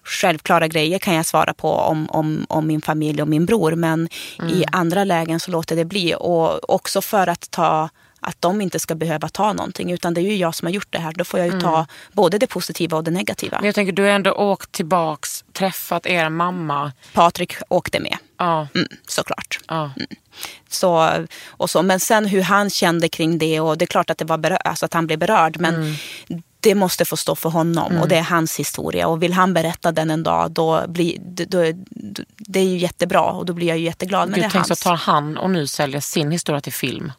självklara grejer kan jag svara på om, om, om min familj och min bror. Men i andra lägen så låter det bli. Och också för att ta att de inte ska behöva ta någonting. Utan det är ju jag som har gjort det här. Då får jag ju ta både det positiva och det negativa. Men jag tänker, du har ändå åkt tillbaks, träffat er mamma. Patrik åkte med. Ja, Mm, såklart. ja. Så, och så. Men sen hur han kände kring det och det är klart att, det var berör, alltså att han blev berörd. Men det måste få stå för honom och det är hans historia. Och vill han berätta den en dag då blir då, då, då, det är ju jättebra och då blir jag ju jätteglad. Men Gud, det är tänk så hans. tar han och nu säljer sin historia till film.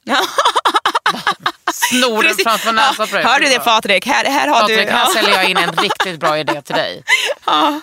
Snor den framför näsan på dig. Hör du det Patrik? Här, här har Patrik, du... här säljer jag in en riktigt bra idé till dig. [laughs]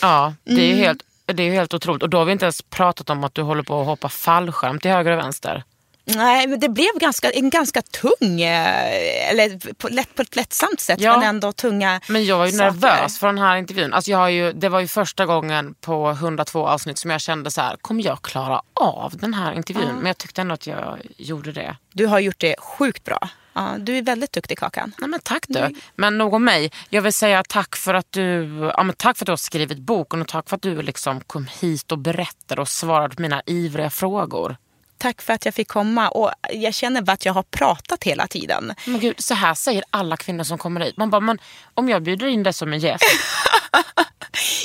Ja, det är ju helt, det är helt otroligt. Och då har vi inte ens pratat om att du håller på att hoppa fallskärm till höger och vänster. Nej, men det blev ganska, en ganska tung, eh, eller på, lätt, på ett lättsamt sätt, Ja. men ändå tunga Men jag var ju saker. nervös för den här intervjun. Alltså jag har ju, det var ju första gången på 102 avsnitt som jag kände så här, kommer jag klara av den här intervjun? Men jag tyckte ändå att jag gjorde det. Du har gjort det sjukt bra. Ja, du är väldigt duktig Kakan. Nej, men tack du. Men nog om mig. Jag vill säga tack för att du, ja, men tack för att du har skrivit boken och tack för att du liksom kom hit och berättade och svarade på mina ivriga frågor. Tack för att jag fick komma och jag känner bara att jag har pratat hela tiden. Men gud, så här säger alla kvinnor som kommer hit. Man bara, men om jag bjuder in dig som en gäst, [laughs]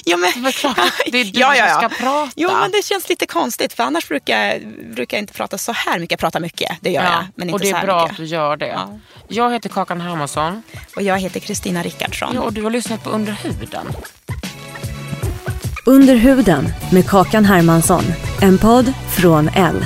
Ja, men, Det är klart att det är du [laughs] som ska prata. Jo, men det känns lite konstigt för annars brukar, brukar jag inte prata så här mycket. Jag pratar mycket, det gör jag. Men inte och det så är här bra mycket. att du gör det. Ja. Jag heter Kakan Hermansson Och jag heter Kristina Rickardsson. ja, och du har lyssnat på Under huden. Under huden med Kakan Hermansson. En podd från L.